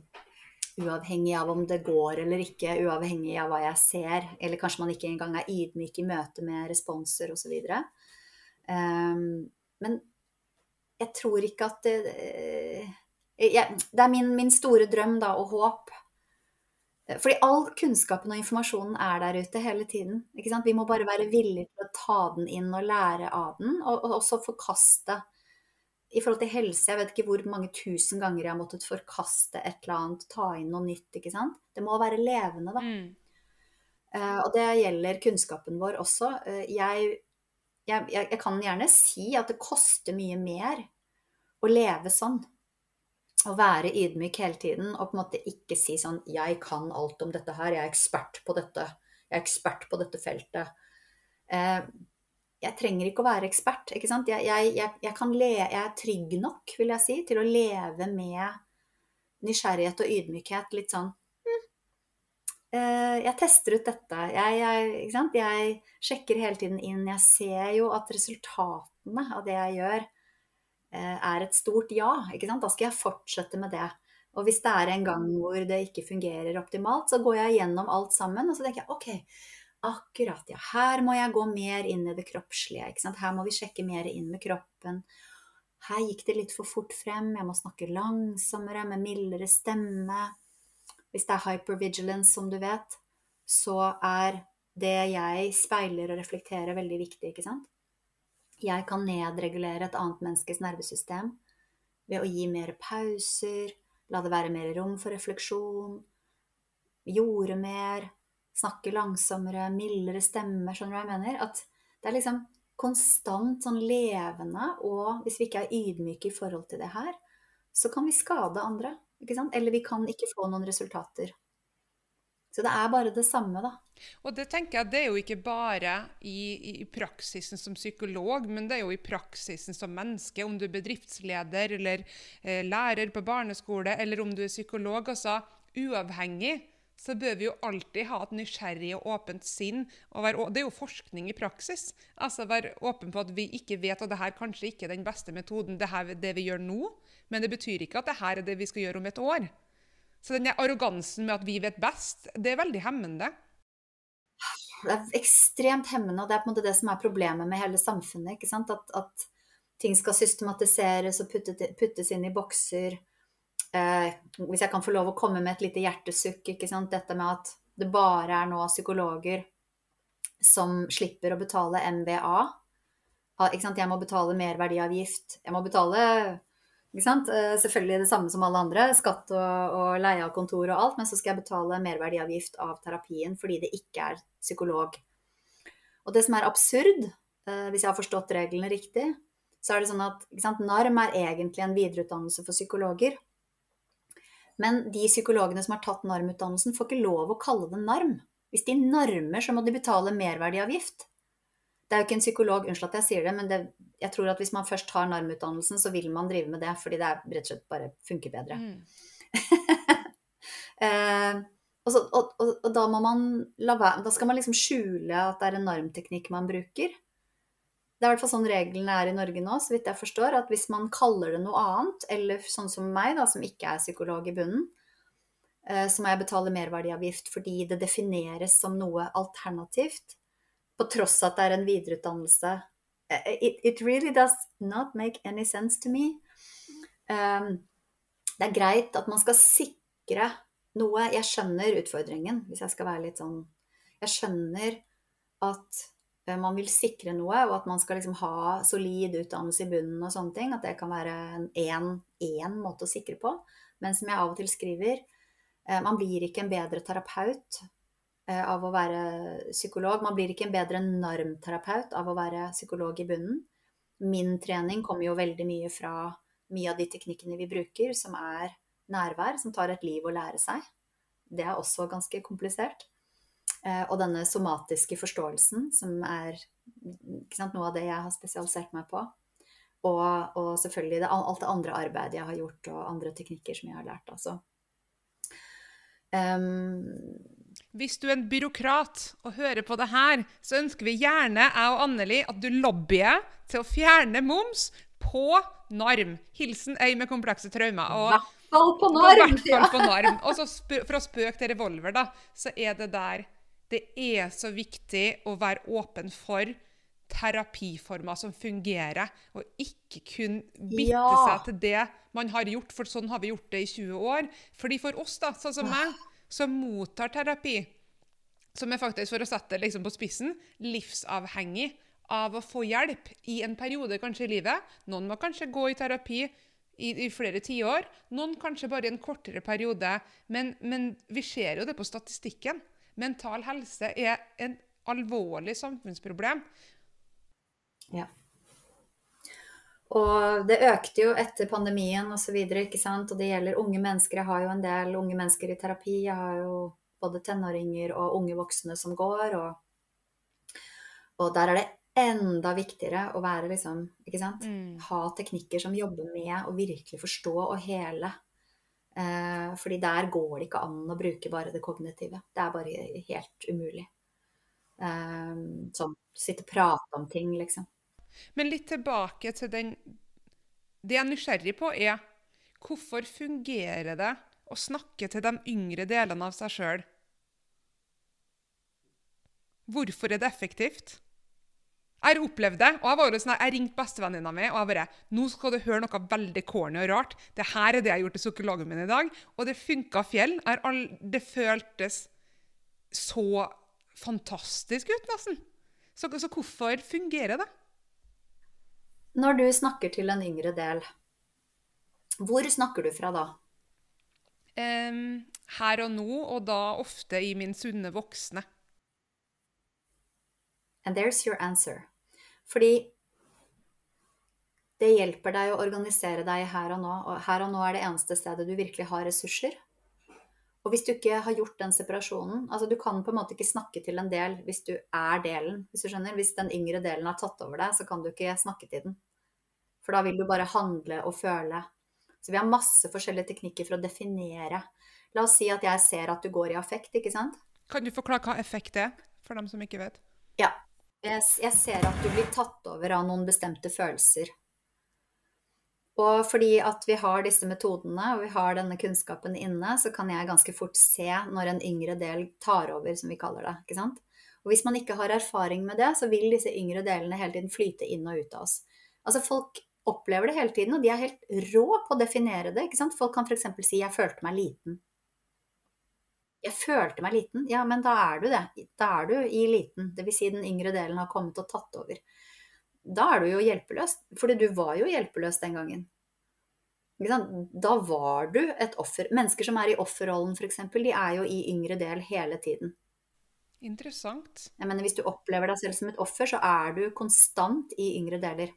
S2: uavhengig av om det går eller ikke, uavhengig av hva jeg ser. Eller kanskje man ikke engang er ydmyk i møte med responser osv. Um, men jeg tror ikke at det jeg, Det er min, min, store drøm da, og håp fordi all kunnskapen og informasjonen er der ute hele tiden. Vi må bare være villige til å ta den inn og lære av den, og, og også forkaste. I forhold til helse, jeg vet ikke hvor mange tusen ganger jeg har måttet forkaste et eller annet, ta inn noe nytt. ikke sant? Det må være levende, da. Mm. Uh, og det gjelder kunnskapen vår også. Uh, jeg, jeg, jeg kan gjerne si at det koster mye mer å leve sånn å være ydmyk hele tiden og på en måte ikke si sånn 'Jeg kan alt om dette her. Jeg er ekspert på dette. Jeg er ekspert på dette feltet.' Eh, jeg trenger ikke å være ekspert. ikke sant? Jeg, jeg, jeg, le, jeg er trygg nok, vil jeg si, til å leve med nysgjerrighet og ydmykhet. Litt sånn hm, eh, Jeg tester ut dette. Jeg, sjekker hele tiden inn. Jeg ser jo at resultatene av det jeg gjør, Eh, er et stort ja. ikke sant? Da skal jeg fortsette med det. Og hvis det er en gang hvor det ikke fungerer optimalt, så går jeg gjennom alt sammen og så tenker jeg OK, akkurat, ja. Her må jeg gå mer inn i det kroppslige. ikke sant? Her må vi sjekke mer inn med kroppen. Her gikk det litt for fort frem. Jeg må snakke langsommere, med mildere stemme. Hvis det er hypervigilance, som du vet, så er det jeg speiler og reflekterer, veldig viktig, ikke sant? Jeg kan nedregulere et annet menneskes nervesystem ved å gi mer pauser, la det være mer rom for refleksjon, gjorde mer, snakke langsommere, mildere stemmer, Skjønner du hva jeg mener? At det er liksom konstant sånn levende, og hvis vi ikke er ydmyke i forhold til det her, så kan vi skade andre. Ikke sant? Eller vi kan ikke få noen resultater. Så det er bare det samme, da.
S1: Og det tenker jeg det er jo ikke bare i, i, praksisen som psykolog, men det er jo i praksisen som menneske. Om du er bedriftsleder eller eh, lærer på barneskole, eller om du er psykolog. altså Uavhengig så bør vi jo alltid ha et nysgjerrig og åpent sinn. Og være, det er jo forskning i praksis. Altså Være åpen på at vi ikke vet at det her kanskje ikke er den beste metoden, det, her, det vi gjør nå. Men det betyr ikke at det her er det vi skal gjøre om et år. Så den arrogansen med at vi vet best, det er veldig hemmende.
S2: Det er ekstremt hemmende, og det er på en måte det som er problemet med hele samfunnet. ikke? At, at ting skal systematiseres og puttes, puttes inn i bokser. Eh, hvis jeg kan få lov å komme med et lite hjertesukk, ikke sant? dette med at det bare er nå psykologer som slipper å betale MBA. Ikke sant? Jeg må betale merverdiavgift. Jeg må betale Eh, selvfølgelig det samme som alle andre, skatt og, og, leie av kontor og alt, men så skal jeg betale merverdiavgift av terapien fordi det ikke er psykolog. Og det som er absurd, eh, hvis jeg har forstått reglene riktig, så er det sånn at sant, NARM er egentlig en videreutdannelse for psykologer. Men de psykologene som har tatt NARM-utdannelsen, får ikke lov å kalle det NARM. Hvis de narmer, så må de betale merverdiavgift. Det er jo ikke en psykolog, unnskyld at jeg sier det, men det, jeg tror at hvis man først tar NARM-utdannelsen, så vil man drive med det fordi det er, rett og slett bare funker bedre. Mm. eh, og, så, og, og, og, da må man la være Da skal man liksom skjule at det er en NARM-teknikk man bruker. Det er i hvert fall sånn reglene er i Norge nå, så vidt jeg forstår. At hvis man kaller det noe annet, eller sånn som meg, da, som ikke er psykolog i bunnen, eh, så må jeg betale merverdiavgift fordi det defineres som noe alternativt på tross at det er en videreutdannelse it, it, really does not make any sense to me. Um, det er greit at man skal sikre noe. Jeg skjønner utfordringen, hvis jeg skal være litt sånn Jeg skjønner at eh, man vil sikre noe, og at man skal liksom ha solid utdannelse i bunnen og sånne ting. At det kan være én måte å sikre på. Men som jeg av og til skriver, eh, man blir ikke en bedre terapeut eh, av å være psykolog. Man blir ikke en bedre normterapeut av å være psykolog i bunnen. Min trening kommer jo veldig mye fra mye av de teknikkene vi bruker, som er nærvær, som tar et liv å lære seg. Det er også ganske komplisert. Eh, og denne somatiske forståelsen, som er sant, noe av det jeg har spesialisert meg på. Og, og selvfølgelig det, alt det andre arbeidet jeg har gjort, og andre teknikker som jeg har lært. Altså.
S1: Um, Hvis du er en byråkrat og hører på det her, så ønsker vi gjerne, jeg og Anneli, at du lobbyer til å fjerne moms på narm. Hilsen ei med komplekse traumer.
S2: I hvert fall på narm!
S1: Og, hvert på narm. Og så å spøke til revolver, da, så er det der Det er så viktig å være åpen for terapiformer som fungerer, og ikke kun bitte ja. seg til det man har gjort, for sånn har vi gjort det i 20 år. Fordi for oss, da, sånn som meg, som mottar terapi, som er faktisk, for å sette det liksom på spissen, livsavhengig av å få hjelp i en periode kanskje i livet. Noen må kanskje gå i terapi i, i flere tiår, noen kanskje bare i en kortere periode. Men, men, vi ser jo det på statistikken. Mental helse er en alvorlig samfunnsproblem.
S2: Ja. Og det økte jo etter pandemien osv. sant? og det gjelder unge mennesker. Jeg har jo en del unge mennesker i terapi. Jeg har jo både tenåringer og unge voksne som går. Og, og der er det enda viktigere å være liksom Ikke sant? Mm. Ha teknikker som jobber med å virkelig forstå og hele. Eh, fordi der går det ikke an å bruke bare det kognitive. Det er bare helt umulig. Eh, sånn sitte og prate om ting, liksom.
S1: Men litt tilbake til den Det jeg er nysgjerrig på, er hvorfor fungerer det å snakke til de yngre delene av seg sjøl? Hvorfor er det effektivt? Jeg har opplevd det. og Jeg var jo sånn, jeg ringte bestevenninna mi og jeg bare Nå skal du høre noe veldig corny og rart. Det her er det jeg har gjort til psykologen min i dag. Og det funka fjell. Det føltes så fantastisk ut, nesten. Så, så, hvorfor fungerer det?
S2: Når du snakker til en yngre del, hvor snakker du fra da?
S1: Um, her og nå, og da ofte i min sunne voksne.
S2: And there's your answer. Fordi det hjelper deg å organisere deg her og nå. Og her og nå er det eneste stedet du virkelig har ressurser. Og hvis du ikke har gjort den separasjonen altså Du kan på en måte ikke snakke til en del hvis du er delen. Hvis du skjønner. Hvis den yngre delen har tatt over deg, så kan du ikke snakke til den. For da vil du bare handle og føle. Så vi har masse forskjellige teknikker for å definere. La oss si at jeg ser at du går i affekt, ikke sant?
S1: Kan du forklare hva effekt er, for dem som ikke vet?
S2: Ja. Jeg ser at du blir tatt over av noen bestemte følelser. Og fordi at vi har disse metodene og vi har denne kunnskapen inne, så kan jeg ganske fort se når en yngre del tar over, som vi kaller det. ikke sant? Og hvis man ikke har erfaring med det, så vil disse yngre delene hele tiden flyte inn og ut av oss. Altså Folk opplever det hele tiden, og de er helt rå på å definere det. ikke sant? Folk kan f.eks. si 'jeg følte meg liten'. Jeg følte meg liten. Ja, men da er du det. Da er du i liten. Dvs. Si den yngre delen har kommet og tatt over. Da er du jo hjelpeløs. Fordi du var jo hjelpeløs den gangen. Da var du et offer. Mennesker som er i offerrollen f.eks., de er jo i yngre del hele tiden.
S1: Interessant.
S2: Jeg mener, Hvis du opplever deg selv som et offer, så er du konstant i yngre deler.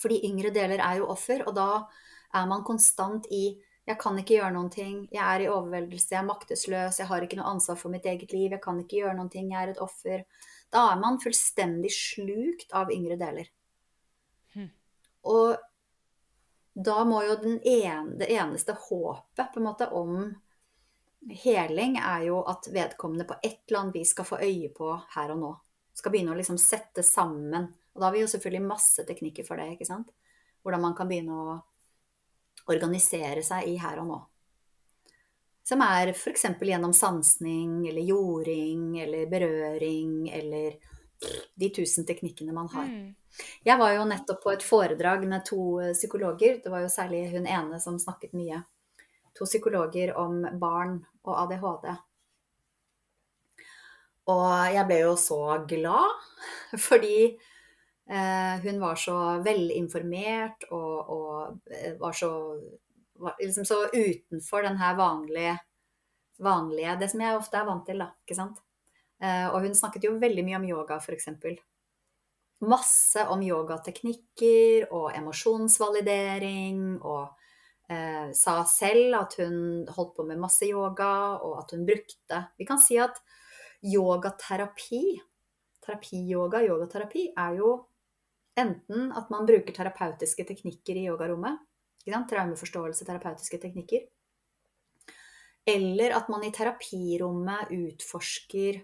S2: Fordi yngre deler er jo offer, og da er man konstant i jeg kan ikke gjøre noen ting. Jeg er i overveldelse, jeg er maktesløs, jeg har ikke noe ansvar for mitt eget liv, jeg kan ikke gjøre noen ting, jeg er et offer. Da er man fullstendig slukt av yngre deler. Hm. Og da må jo ene, det eneste håpet på en måte om heling er jo at vedkommende på et eller annet vis skal få øye på her og nå. Skal begynne å liksom sette sammen. Og da har vi jo selvfølgelig masse teknikker for det, ikke sant. Hvordan man kan begynne å organisere seg i her og nå. Som er f.eks. gjennom sansning eller jording eller berøring eller de tusen teknikkene man har.
S1: Mm.
S2: Jeg var jo nettopp på et foredrag med to eh, psykologer. Det var jo særlig hun ene som snakket mye. To psykologer om barn og ADHD. Og jeg ble jo så glad, fordi hun var så velinformert og, og eh, var så var liksom så utenfor den her vanlige, vanlige Det som jeg ofte er vant til, da. Ikke sant? Eh, og hun snakket jo veldig mye om yoga, f.eks. Masse om yogateknikker og emosjonsvalidering, og eh, sa selv at hun holdt på med masse yoga, og at hun brukte Vi kan si at yogaterapi, terapiyoga, yogaterapi, er jo enten at man bruker terapeutiske teknikker i yogarommet, traumeforståelse, terapeutiske teknikker, eller at man i terapirommet utforsker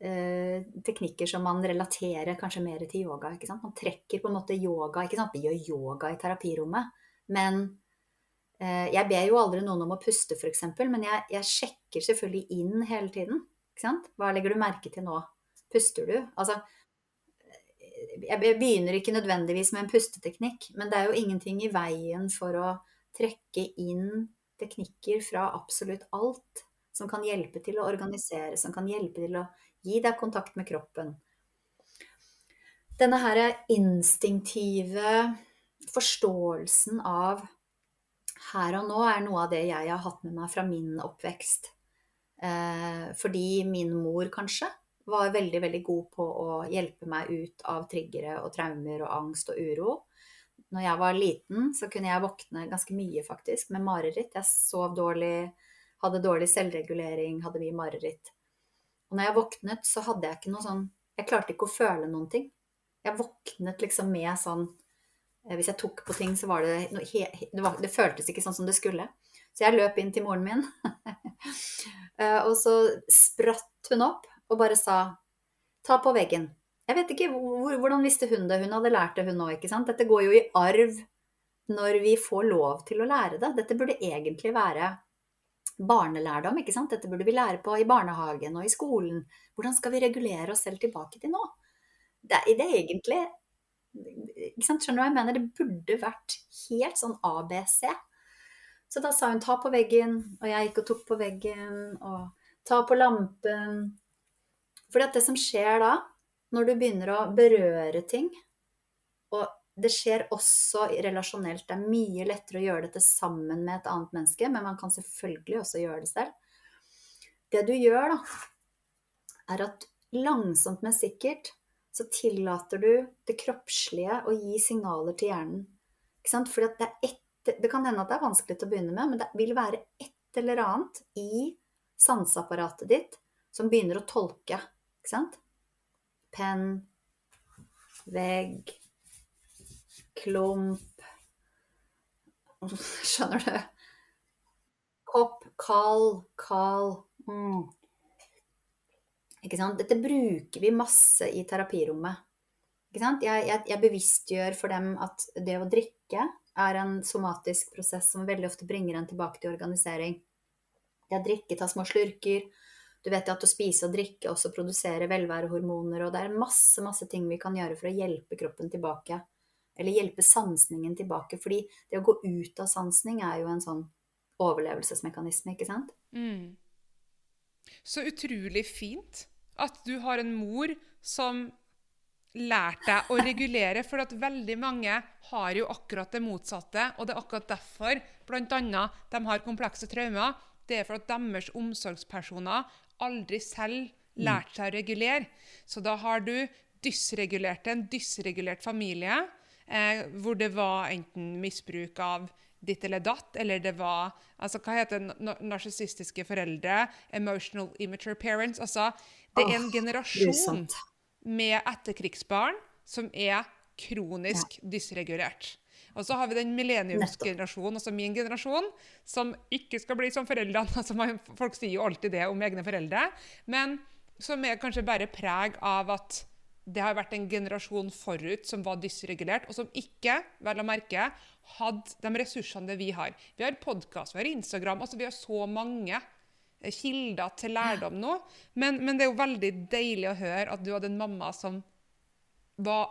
S2: eh, teknikker som man relaterer kanskje mer til yoga. Man trekker på en måte yoga? Vi gjør yoga i terapirommet, men eh, jeg ber jo aldri noen om å puste, f.eks., men jeg, jeg, sjekker selvfølgelig inn hele tiden. Hva legger du merke til nå? Puster du? Altså, jeg begynner ikke nødvendigvis med en pusteteknikk, men det er jo ingenting i veien for å trekke inn teknikker fra absolutt alt som kan hjelpe til å organisere, som kan hjelpe til å gi deg kontakt med kroppen. Denne her instinktive forståelsen av her og nå er noe av det jeg har hatt med meg fra min oppvekst. Eh, fordi min mor kanskje var veldig, veldig god på å hjelpe meg ut av triggere og traumer og angst og uro. Når jeg var liten, så kunne jeg våkne ganske mye, faktisk, med mareritt. Jeg sov dårlig, hadde dårlig selvregulering, hadde mye mareritt. Og når jeg våknet, så hadde jeg ikke noe sånn Jeg klarte ikke å føle noen ting. Jeg våknet liksom med sånn eh, Hvis jeg tok på ting, så var det noe det, var, det føltes ikke sånn som det skulle. Så jeg løp inn til moren min, eh, og så spratt hun opp og bare sa ta på veggen. Jeg vet ikke, Hvordan visste hun det? Hun hadde lært det, hun òg. Dette går jo i arv når vi får lov til å lære det. Dette burde egentlig være barnelærdom. ikke sant? Dette burde vi lære på i barnehagen og i skolen. Hvordan skal vi regulere oss selv tilbake til nå? Det, det er egentlig ikke sant? Skjønner du hva jeg mener? Det burde vært helt sånn ABC. Så da sa hun ta på veggen, og jeg gikk og tok på veggen, og ta på lampen, fordi at det som skjer da, når du begynner å berøre ting, og det skjer også relasjonelt, det er mye lettere å gjøre dette sammen med et annet menneske, men man kan selvfølgelig også gjøre det selv. Det du gjør, da, er at langsomt, men sikkert så tillater du det kroppslige å gi signaler til hjernen. Ikke sant? Fordi det, et, det kan hende at det er vanskelig til å begynne med, men det vil være et eller annet i sanseapparatet ditt som begynner å tolke ikke sant? Penn, vegg, klump Skjønner du? Kopp, kall, kall. mm. Ikke sant? Dette bruker vi masse i terapirommet. Ikke sant? Jeg, jeg, jeg bevisstgjør for dem at det å drikke er en somatisk prosess som veldig ofte bringer en tilbake til organisering. Det å drikke, ta små slurker, du vet at å spise og drikke også produserer velværehormoner, og det er masse, masse ting vi kan gjøre for å hjelpe kroppen tilbake. Eller hjelpe sansningen tilbake. Fordi det å gå ut av sansning er jo en sånn overlevelsesmekanisme, ikke sant?
S1: Mm. Så utrolig fint at du har en mor som lærte deg å regulere, for at veldig mange har jo akkurat det motsatte. Og det er akkurat derfor bl.a. de har komplekse traumer. Det er for at deres omsorgspersoner aldri selv lært seg å regulere. Så da har du dysregulert en dysregulert familie, eh, hvor det var enten misbruk av ditt eller datt, eller det var altså Hva heter narsissistiske foreldre? Emotional immature parents. Altså, det er en generasjon med etterkrigsbarn som er kronisk dysregulert. Og så har vi den millenniumsgenerasjonen, altså min generasjon, som ikke skal bli som foreldrene. Altså, folk sier jo alltid det om egne foreldre. Men som er kanskje bare preg av at det har vært en generasjon forut som var dysregulert, og som ikke, vel å merke, hadde de ressursene det vi har. Vi har podkast, vi har Instagram, altså vi har så mange kilder til lærdom nå. Men, men, det er jo veldig deilig å høre at du hadde en mamma som var,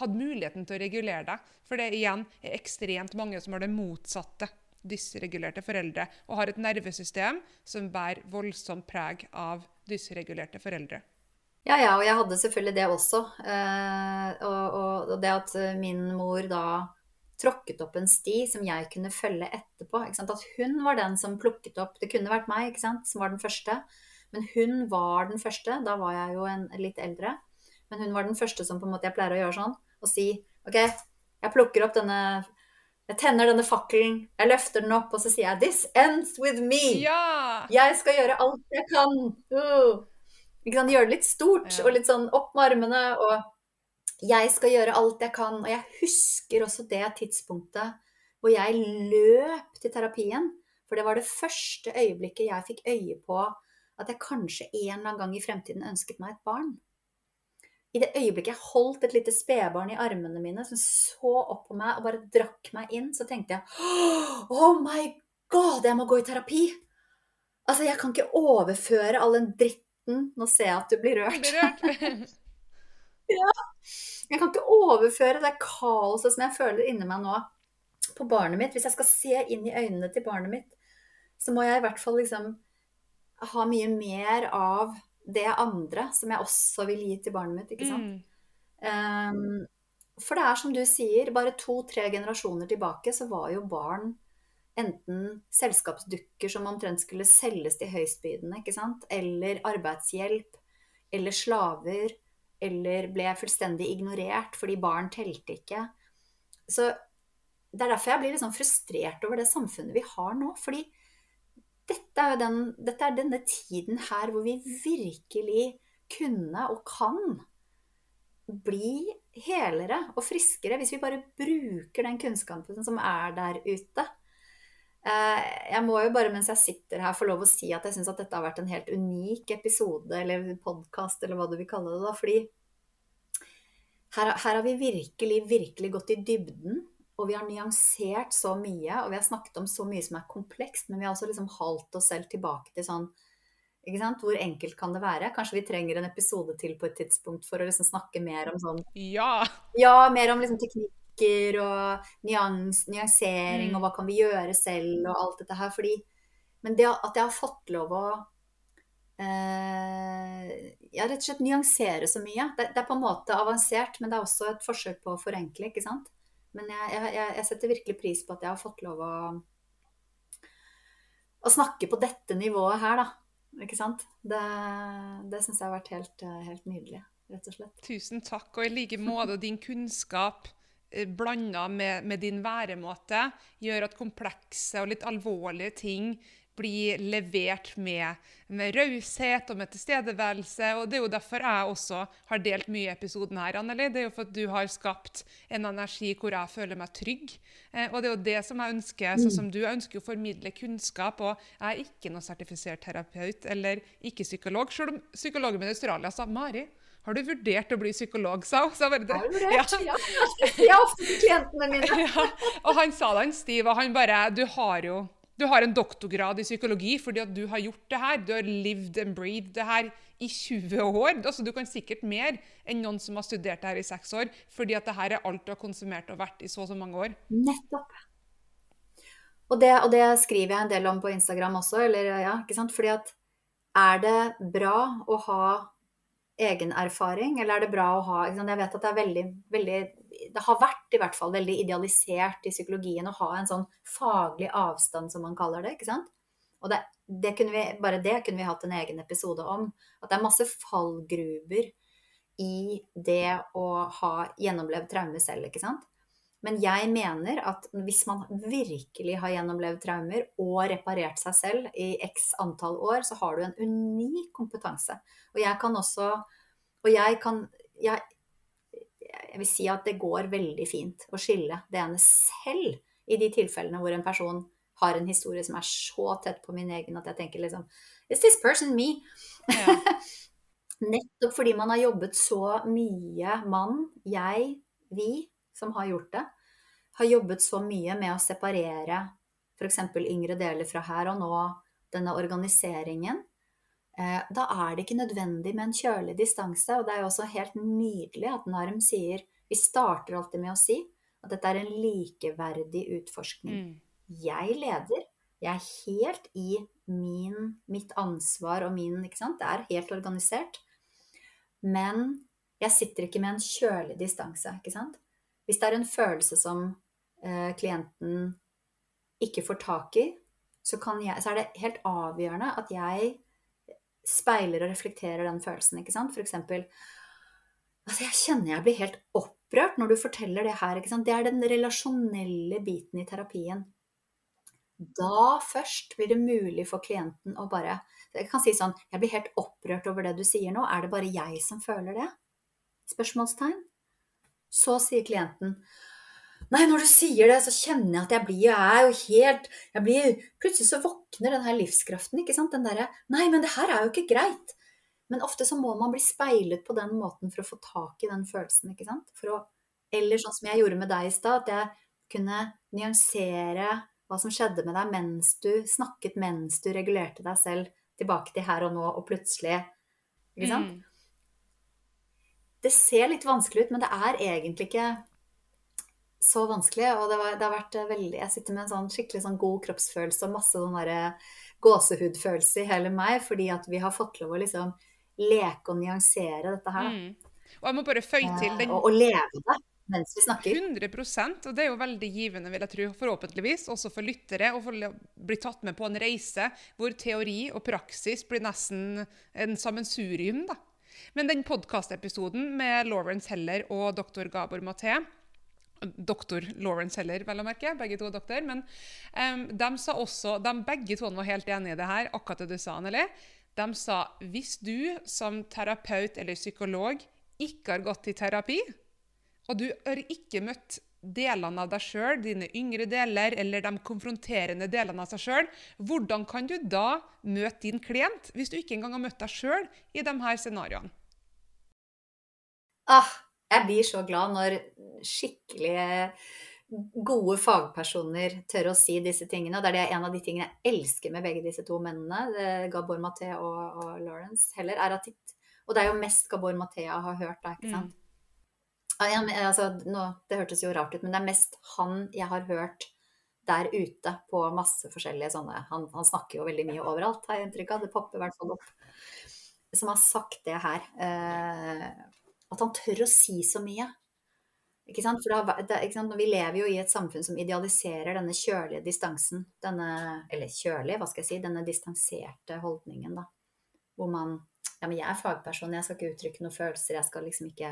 S1: hadde muligheten til å regulere deg. For det igjen er ekstremt mange som har det motsatte. Dysregulerte foreldre. Og har et nervesystem som bærer voldsomt preg av dysregulerte foreldre.
S2: Ja, ja, og jeg hadde selvfølgelig det også. Eh, og, og, det at min mor da tråkket opp en sti som jeg kunne følge etterpå. At hun var den som plukket opp Det kunne vært meg som var den første, men hun var den første. Da var jeg jo en, litt eldre. Men hun var den første som på en måte jeg pleier å gjøre sånn. Og si OK, jeg plukker opp denne Jeg tenner denne fakkelen, jeg løfter den opp, og så sier jeg 'This ends with me'.
S1: Ja!
S2: Jeg skal gjøre alt jeg kan. Uh. Gjøre det litt stort ja. og litt sånn opp med armene. Og jeg skal gjøre alt jeg kan. Og jeg husker også det tidspunktet hvor jeg løp til terapien. For det var det første øyeblikket jeg fikk øye på at jeg kanskje en eller annen gang i fremtiden ønsket meg et barn. I det øyeblikket jeg holdt et lite spedbarn i armene mine som så opp på meg og bare drakk meg inn, så tenkte jeg Oh my god, jeg må gå i terapi! Altså, jeg kan ikke overføre all den dritt Mm, nå ser jeg at du blir rørt.
S1: Blir rørt.
S2: ja. Jeg kan ikke overføre det kaoset som jeg føler inni meg nå, på barnet mitt. Hvis jeg skal se inn i øynene til barnet mitt, så må jeg i hvert fall liksom ha mye mer av det andre som jeg også vil gi til barnet mitt, ikke sant. Mm. Um, for det er som du sier, bare to-tre generasjoner tilbake så var jo barn enten selskapsdukker som omtrent skulle selges til høystbydende, ikke sant? eller arbeidshjelp, eller slaver, eller ble fullstendig ignorert fordi barn telte ikke. Så det er derfor jeg blir litt liksom frustrert over det samfunnet vi har nå. fordi dette er, den, dette er denne tiden her hvor vi virkelig kunne og kan bli helere og friskere hvis vi bare bruker den kunnskapen som er der ute. Eh, jeg må jo bare mens jeg sitter her få lov å si at jeg syns at dette har vært en helt unik episode eller podkast eller hva du vil kalle det. da, fordi her, her, har vi virkelig, virkelig gått i dybden. Og vi har nyansert så mye, og vi har snakket om så mye som er komplekst. Men vi har også liksom halt oss selv tilbake til sånn ikke sant? Hvor enkelt kan det være? Kanskje vi trenger en episode til på et tidspunkt for å liksom snakke mer om sånn
S1: Ja!
S2: Ja, mer om liksom teknikker og nyans, nyansering mm. og hva kan vi gjøre selv og alt dette her. Fordi, men det at jeg har fått lov å eh, ja, rett og slett nyansere så mye. Det, det, er på en måte avansert, men det er også et forsøk på å forenkle, ikke sant. Men jeg, jeg, jeg setter virkelig pris på at jeg har fått lov å, å snakke på dette nivået her, da. Ikke sant? Det, det syns jeg har vært helt, helt nydelig rett og slett.
S1: Tusen takk. Og i like måte din kunnskap Eh, blanda med, med, din væremåte, gjør at komplekse og litt alvorlige ting blir levert med, med raushet og med tilstedeværelse. og Det er jo derfor jeg også har delt mye i episoden her, Anneli. Det er jo for at du har skapt en energi hvor jeg føler meg trygg. Eh, og det er jo det som jeg ønsker. sånn som du, Jeg ønsker å formidle kunnskap, og jeg er ikke noe sertifisert terapeut eller ikke psykolog, selv om psykologen min i Australia sa Mari, har du vurdert å bli psykolog, sa hun.
S2: Har du vurdert? Ja. ja. Jeg har ofte til klientene mine.
S1: ja. Og han sa det, han Stiv, og han bare Du har jo du har en doktorgrad i psykologi fordi at du har gjort det her. Du har lived and breathed det her i 20 år. Altså, du kan sikkert mer enn noen som har studert det her i seks år, fordi at det her er alt du har konsumert og vært i så og så mange år.
S2: Nettopp. Og det, og det, skriver jeg en del om på Instagram også. Eller, ja, ikke sant? Fordi at er det bra å ha egen erfaring, eller er det bra å ha Jeg vet at det er veldig, veldig Det har vært i hvert fall veldig idealisert i psykologien å ha en sånn faglig avstand, som man kaller det. ikke sant? Og det, det vi, bare det kunne vi hatt en egen episode om. At det er masse fallgruber i det å ha gjennomlevd traume selv, ikke sant. Men jeg mener at hvis man virkelig har gjennomlevd traumer og reparert seg selv i x antall år, så har du en unik kompetanse. Og jeg kan også Og jeg kan jeg, jeg vil si at det går veldig fint å skille det ene selv i de tilfellene hvor en person har en historie som er så tett på min egen at jeg tenker liksom Is this person me? Ja. Nettopp fordi man har jobbet så mye, mann, jeg, vi, som har gjort det, har jobbet så mye med å separere f.eks. yngre deler fra her og nå, denne organiseringen, da er det ikke nødvendig med en kjølig distanse. Og det er jo også helt nydelig at NARM sier Vi starter alltid med å si at dette er en likeverdig utforskning.
S1: Mm.
S2: Jeg leder. Jeg er helt i min, mitt ansvar og min Ikke sant? Det er helt organisert. Men jeg sitter ikke med en kjølig distanse, ikke sant. Hvis det er en følelse som eh, klienten ikke får tak i, så, jeg, så, er det helt avgjørende at jeg speiler og reflekterer den følelsen. ikke sant? For eksempel altså Jeg kjenner jeg blir helt opprørt når du forteller det her. ikke sant? Det er den relasjonelle biten i terapien. Da først blir det mulig for klienten å bare Jeg kan si sånn Jeg blir helt opprørt over det du sier nå. Er det bare jeg som føler det? Spørsmålstegn. Så sier klienten Nei, når du sier det, så kjenner jeg at jeg blir Jeg er jo helt jeg blir, Plutselig så våkner den her livskraften, ikke sant. Den derre Nei, men det her er jo ikke greit. Men ofte så må man bli speilet på den måten for å få tak i den følelsen, ikke sant. For å Eller sånn som jeg gjorde med deg i stad, at jeg kunne nyansere hva som skjedde med deg mens du snakket, mens du regulerte deg selv tilbake til her og nå, og plutselig Ikke sant? Mm. Det ser litt vanskelig ut, men det er egentlig ikke så vanskelig. Og det, var, det, har vært veldig Jeg sitter med en sånn skikkelig sånn god kroppsfølelse og masse sånn derre gåsehudfølelse i hele meg, fordi at vi har fått lov å liksom leke og nyansere dette her. Mm.
S1: Og jeg må bare føye til
S2: den... Og, og leve det mens vi snakker.
S1: 100 og det er jo veldig givende, vil jeg tro, forhåpentligvis, også for lyttere, å bli tatt med på en reise hvor teori og praksis blir nesten en sammensurium. da. Men den podkastepisoden med Lawrence Heller og doktor Gabor Maté Doktor Lawrence Heller, vel å merke. Begge to er doktor. Men um, de sa også, de begge to var helt enige i det her, akkurat det du sa, Anneli. De sa hvis du som terapeut eller psykolog ikke har gått i terapi, og du har ikke møtt delene av deg sjøl, dine yngre deler eller de konfronterende delene av seg sjøl, hvordan kan du da møte din klient hvis du ikke engang har møtt deg sjøl i de her scenarioene?
S2: Ah, jeg blir så glad når skikkelig gode fagpersoner tør å si disse tingene. Og det er en av de tingene jeg elsker med begge disse to mennene, Gabor Maté og, og Lawrence Heller, er at Og det er jo mest Gabor Maté jeg har hørt, da, ikke mm. sant. Mm. Ja, altså, nå, det hørtes jo rart ut, men det er mest han jeg har hørt der ute på masse forskjellige sånne Han, han snakker jo veldig mye overalt, har jeg inntrykk av. Det popper i hvert fall opp. Som har sagt det her. Eh, at han tør å si så mye. Ikke sant? For det, det, ikke sant? Vi lever jo i et samfunn som idealiserer denne kjølige distansen. Denne, eller kjølige, hva skal jeg si, denne distanserte holdningen, da. Hvor man Ja, men jeg er fagperson, jeg skal ikke uttrykke noen følelser, jeg skal liksom ikke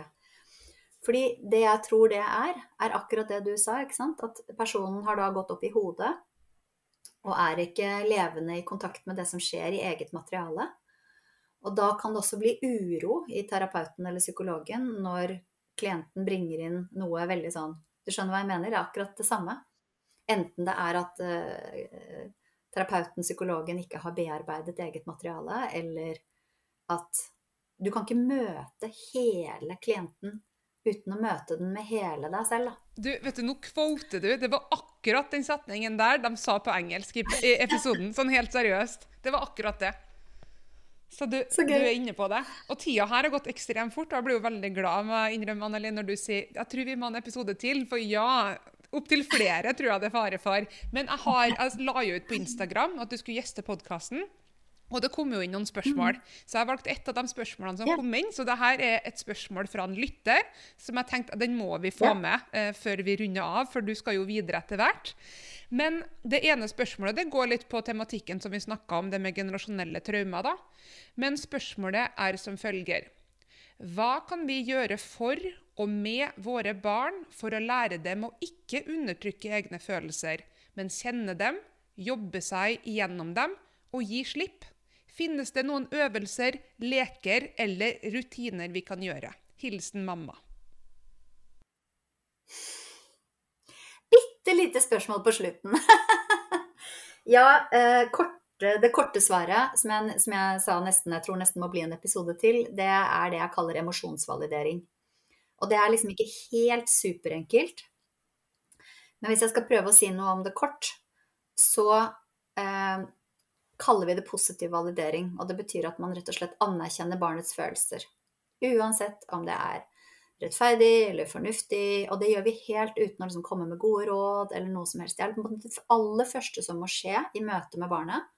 S2: Fordi det jeg tror det er, er akkurat det du sa, ikke sant. At personen har da gått opp i hodet og er ikke levende i kontakt med det som skjer i eget materiale. Og da kan det også bli uro i terapeuten eller psykologen når klienten bringer inn noe veldig sånn Du skjønner hva jeg mener? Det er akkurat det samme. Enten det er at uh, terapeuten, psykologen, ikke har bearbeidet eget materiale, eller at du kan ikke møte hele klienten uten å møte den med hele deg selv. Da.
S1: Du, vet du, Nå kvoter du. Det var akkurat den setningen der de sa på engelsk i episoden. Sånn helt seriøst. Det var akkurat det. Så, du, så du, er inne på det. Og tida her har gått ekstremt fort. og Jeg blir jo veldig glad med innrømme, Anneli, når du sier Jeg tror vi må ha en episode til, for ja Opptil flere tror jeg det er fare for. Men jeg, har, jeg la jo ut på Instagram at du skulle gjeste podkasten. Og det kom jo inn noen spørsmål. Mm. Så jeg har valgt ett av de spørsmålene som yeah. kom inn. Så dette er et spørsmål fra en lytter som jeg tenkte den må vi få yeah. med eh, før vi runder av, for du skal jo videre etter hvert. Men det ene spørsmålet det går litt på tematikken som vi snakka om, det med generasjonelle traumer. da. Men spørsmålet er som følger. Hva kan vi gjøre for og med våre barn for å lære dem å ikke undertrykke egne følelser, men kjenne dem, jobbe seg igjennom dem og gi slipp? Finnes det noen øvelser, leker eller rutiner vi kan gjøre? Hilsen mamma
S2: bitte lite spørsmål på slutten. ja, eh, korte, det korte svaret, som jeg, som jeg, sa nesten, jeg tror nesten må bli en episode til, det er det jeg kaller emosjonsvalidering. Og det er liksom ikke helt superenkelt. Men hvis jeg skal prøve å si noe om det kort, så eh, kaller vi det positiv validering. Og det betyr at man rett og slett anerkjenner barnets følelser. Uansett om det er rettferdig eller fornuftig. Og det gjør vi helt uten å liksom komme med gode råd eller noe som helst. hjelp. det aller første som må skje i møte med barnet.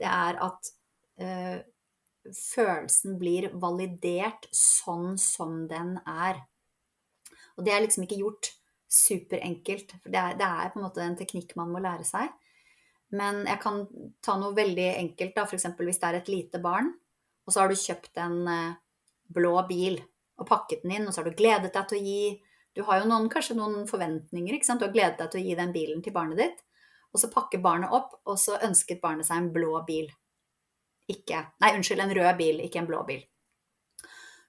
S2: Det er at øh, følelsen blir validert sånn som den er. Og det er liksom ikke gjort superenkelt. For det er, det er på en måte en teknikk man må lære seg. Men jeg kan ta noe veldig enkelt, da. F.eks. hvis det er et lite barn, og så har du kjøpt en eh, blå bil og pakket den inn, og så har du gledet deg til å gi Du har jo noen, kanskje noen forventninger, ikke sant. Du har gledet deg til å gi den bilen til barnet ditt. Og så pakker barnet opp, og så ønsket barnet seg en blå bil. Ikke Nei, unnskyld, en rød bil, ikke en blå bil.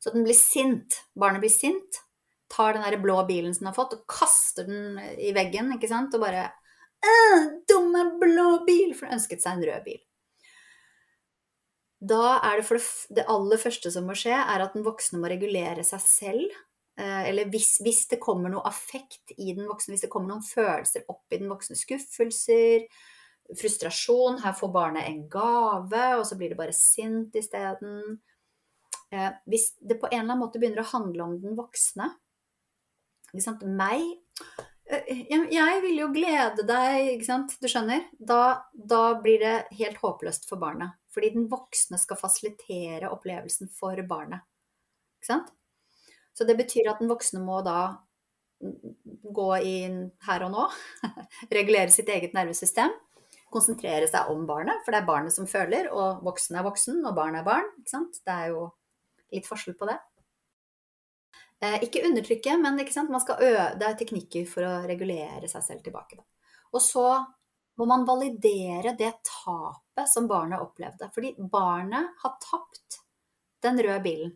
S2: Så den blir sint. Barnet blir sint, tar den der blå bilen som den har fått, og kaster den i veggen, ikke sant, og bare Dumme blå bil! For hun ønsket seg en rød bil. Da er det for det, aller første som må skje, er at den voksne må regulere seg selv. Eh, eller hvis, hvis, det kommer noe affekt i den voksne, hvis det kommer noen følelser opp i den voksne, skuffelser, frustrasjon Her får barnet en gave, og så blir det bare sint isteden. Eh, hvis det på en eller annen måte begynner å handle om den voksne? Meg jeg vil jo glede deg, ikke sant. Du skjønner? Da, da, blir det helt håpløst for barnet. Fordi den voksne skal fasilitere opplevelsen for barnet. Ikke sant? Så det betyr at den voksne må da gå inn her og nå. Regulere sitt eget nervesystem. Konsentrere seg om barnet, for det er barnet som føler, og voksen er voksen, og barn er barn. Ikke sant? Det er jo litt forskjell på det. Eh, ikke undertrykke, men ikke man skal øve, det er teknikker for å regulere seg selv tilbake. Da. Og så må man validere det tapet som barnet opplevde. Fordi barnet har tapt den røde bilen.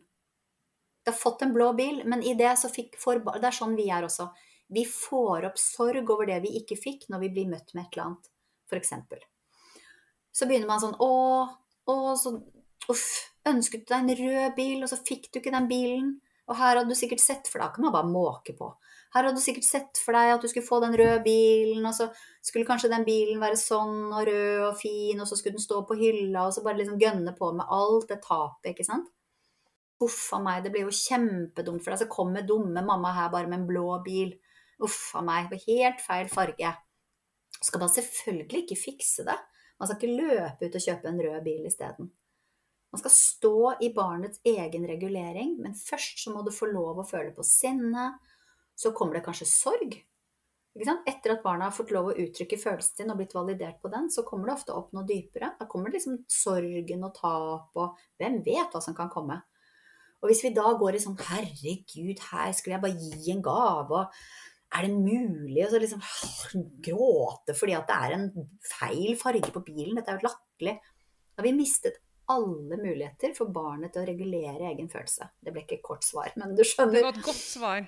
S2: Det har fått en blå bil, men i det så fikk for, Det er sånn vi er også. Vi får opp sorg over det vi ikke fikk, når vi blir møtt med et eller annet, f.eks. Så begynner man sånn Å, å så, uff, ønsket du deg en rød bil, og så fikk du ikke den bilen. Og her hadde du sikkert sett, for da kan man bare måke på. Her hadde du sikkert sett for deg at du skulle få den røde bilen, og så skulle kanskje den bilen være sånn og rød og fin, og så skulle den stå på hylla, og så bare liksom gønne på med alt det tapet, ikke sant. Uff a meg, det blir jo kjempedumt for deg. Så kommer dumme mamma her bare med en blå bil. Uff a meg, på helt feil farge. Så skal man selvfølgelig ikke fikse det. Man skal ikke løpe ut og kjøpe en rød bil isteden. Man skal stå i barnets egen regulering, men først så må du få lov å føle på sinne. Så kommer det kanskje sorg. Etter at barna har fått lov å uttrykke følelsen sin og blitt validert på den, så kommer det ofte opp noe dypere. Da kommer liksom sorgen og tap og Hvem vet hva som kan komme? Og hvis vi da går i sånn Herregud, her skulle jeg bare gi en gave, og er det mulig? Og så liksom gråte fordi at det er en feil farge på bilen. Dette er jo latterlig. Da har vi mistet alle muligheter for barnet til å regulere egen følelse. Det ble ikke kort svar, men du skjønner.
S1: Det var et godt svar.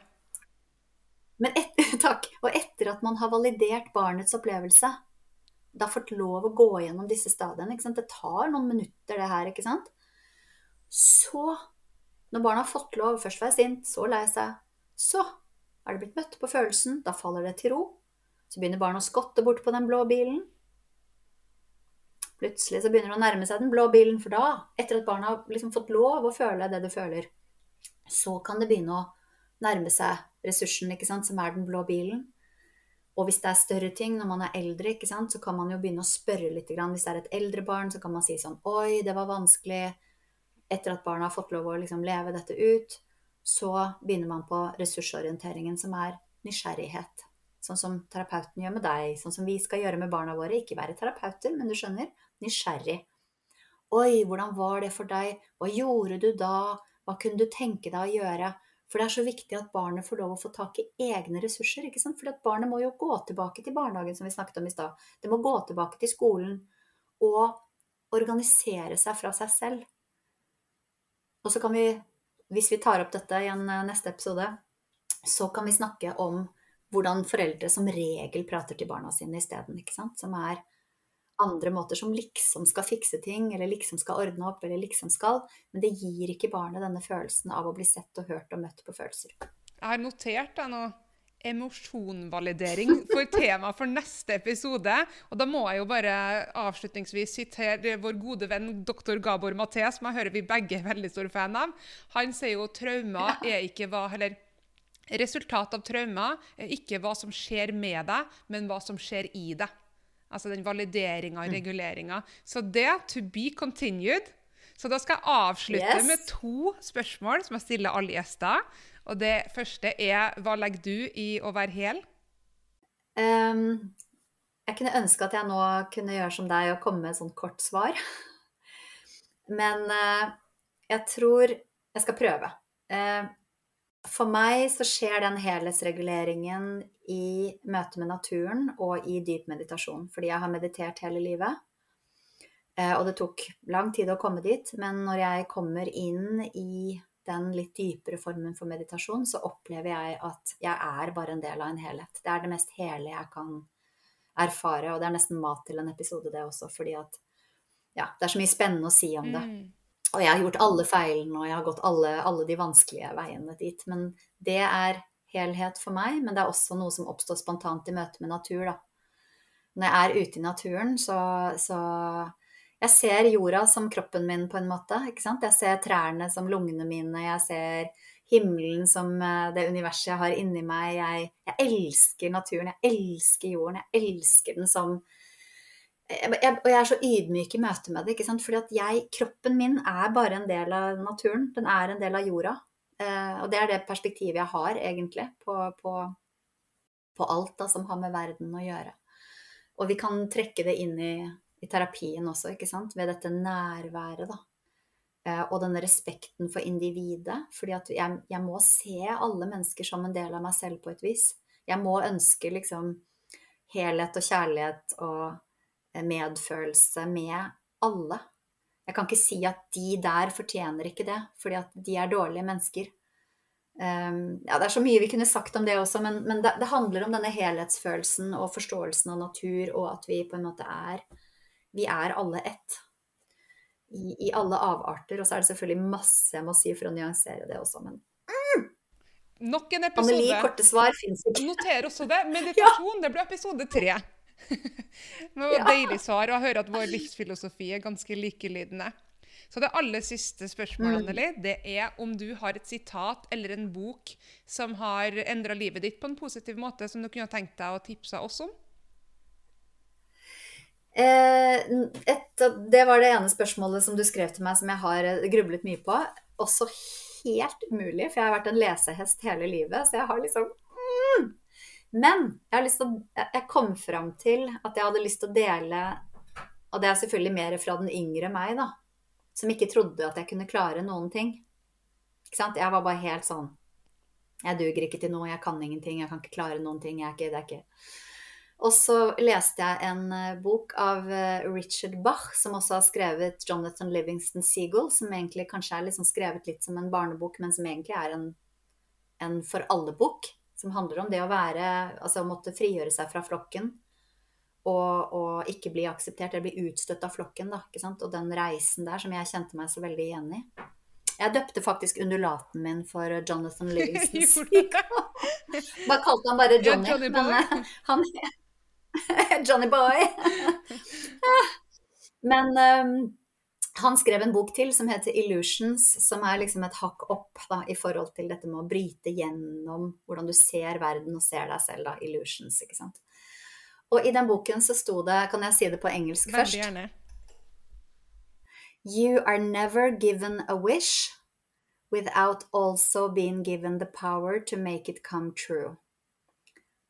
S2: Men et, takk. Og etter at man har validert barnets opplevelse, da fått lov å gå gjennom disse stadiene Det tar noen minutter, det her, ikke sant? Så, når barna har fått lov, først være sint, så lei seg, så er det blitt møtt på følelsen, da faller det til ro. Så begynner barna å skotte bort på den blå bilen. Plutselig så begynner det å nærme seg den blå bilen, for da, etter at barna har liksom fått lov å føle det du føler, så kan det begynne å nærme seg ressursen, ikke sant, som er den blå bilen. Og hvis det er større ting når man er eldre, ikke sant, så kan man jo begynne å spørre litt. Hvis det er et eldre barn, så kan man si sånn Oi, det var vanskelig. Etter at barna har fått lov å liksom leve dette ut, så begynner man på ressursorienteringen, som er nysgjerrighet. Sånn som terapeuten gjør med deg, sånn som vi skal gjøre med barna våre. Ikke være terapeuter, men du skjønner, nysgjerrig. Oi, hvordan var det for deg? Hva gjorde du da? Hva kunne du tenke deg å gjøre? For det er så viktig at barnet får lov å få tak i egne ressurser. ikke sant? For barnet må jo gå tilbake til barnehagen, som vi snakket om i stad. Det må gå tilbake til skolen og organisere seg fra seg selv. Og så kan vi, hvis vi tar opp dette i en eh, neste episode, så kan vi snakke om hvordan foreldre som regel prater til barna sine isteden. Som er andre måter som liksom skal fikse ting, eller liksom skal ordne opp, eller liksom skal. Men det gir ikke barnet denne følelsen av å bli sett og hørt og møtt på følelser.
S1: Jeg har notert da nå emosjonvalidering for tema for neste episode. Og da må jeg jo bare avslutningsvis sitere vår gode venn doktor Gabor Maté, som jeg hører vi begge er veldig store fan av. Han sier jo traumer er ikke hva Eller resultat av traumer er ikke hva som skjer med deg, men hva som skjer i deg. Altså den valideringa og
S2: Mm.
S1: reguleringa. Så det to be continued. Så da skal jeg avslutte
S2: Yes.
S1: med to spørsmål som jeg stiller alle gjester. Og det første er hva legger du i å være hel?
S2: Um, jeg kunne ønske at jeg nå kunne gjøre som deg og komme med et sånt kort svar. Men uh, jeg tror jeg skal prøve. Eh, for meg så skjer den helhetsreguleringen i møte med naturen og i dyp meditasjon, fordi jeg har meditert hele livet. Eh, og det tok lang tid å komme dit, men når jeg kommer inn i den litt dypere formen for meditasjon, så opplever jeg at jeg er bare en del av en helhet. Det er det mest hele jeg kan erfare, og det er nesten mat til en episode, det også, fordi at ja, det er så mye spennende å si om det.
S1: Mm.
S2: Og jeg har gjort alle feilene, og jeg har gått alle, alle de vanskelige veiene dit. Men det er helhet for meg, men det er også noe som oppstår spontant i møte med natur, da. Når jeg er ute i naturen, så, så Jeg ser jorda som kroppen min, på en måte. ikke sant? Jeg ser trærne som lungene mine. Jeg ser himmelen som eh, det universet jeg har inni meg. Jeg, jeg elsker naturen. Jeg elsker jorden. Jeg elsker den som jeg, og jeg er så ydmyk i møte med det. ikke sant? Fordi at jeg, kroppen min er bare en del av naturen. Den er en del av jorda. Eh, og det er det perspektivet jeg har, egentlig, på, på, på alt da, som har med verden å gjøre. Og vi kan trekke det inn i, i terapien også, ikke sant? ved dette nærværet. da. Eh, og denne respekten for individet. fordi at jeg, jeg må se alle mennesker som en del av meg selv på et vis. Jeg må ønske liksom helhet og kjærlighet og medfølelse med alle. Jeg kan ikke si at de der fortjener ikke det, fordi at de er dårlige mennesker. Um, ja, det er så mye vi kunne sagt om det også, men, men det, det, handler om denne helhetsfølelsen og forståelsen av natur, og at vi på en måte er Vi er alle ett. I, i alle avarter. Og så er det selvfølgelig masse jeg må si for å nyansere det også, men
S1: Nok en episode.
S2: Anneli, korte svar fins ikke.
S1: Noter også det. Meditasjon, det blir episode tre. det var
S2: Ja.
S1: deilig svar, og jeg hører at vår livsfilosofi er ganske likelydende. Så det aller siste spørsmålet,
S2: Mm.
S1: Anneli, det er om du har et sitat eller en bok som har endra livet ditt på en positiv måte, som du kunne tenkt deg å tipse oss om?
S2: Eh, et, det var det ene spørsmålet som du skrev til meg som jeg har eh, grublet mye på. Også helt umulig, for jeg har vært en lesehest hele livet, så jeg har liksom mm. Men jeg, å, jeg kom fram til at jeg hadde lyst til å dele Og det er selvfølgelig mer fra den yngre meg, da. Som ikke trodde at jeg kunne klare noen ting. Ikke sant? Jeg var bare helt sånn Jeg duger ikke til noe, jeg kan ingenting, jeg kan ikke klare noen ting. Jeg er ikke, det er ikke og så leste jeg en eh, bok av eh, Richard Bach, som også har skrevet Jonathan Livingston Seagull, som egentlig kanskje er liksom skrevet litt som en barnebok, men som egentlig er en, en for alle-bok. Som handler om det å være Altså å måtte frigjøre seg fra flokken. Og, og ikke bli akseptert, eller bli utstøtt av flokken, da. Ikke sant? Og den reisen der som jeg kjente meg så veldig igjen i. Jeg døpte faktisk undulaten min for Jonathan Livingston
S1: Gjorde du
S2: Bare kalte han bare
S1: Ja,
S2: Johnny.
S1: Johnny
S2: men eh, han Johnny Boy. Men um, han skrev en bok til som heter 'Illusions', som er liksom et hakk opp da, i forhold til dette med å bryte gjennom hvordan du ser verden og ser deg selv. da, 'Illusions', ikke sant. Og i den boken så sto det, kan jeg si det på engelsk
S1: Veldig
S2: først?
S1: gjerne.
S2: You are never given a wish without also being given the power to make it come true.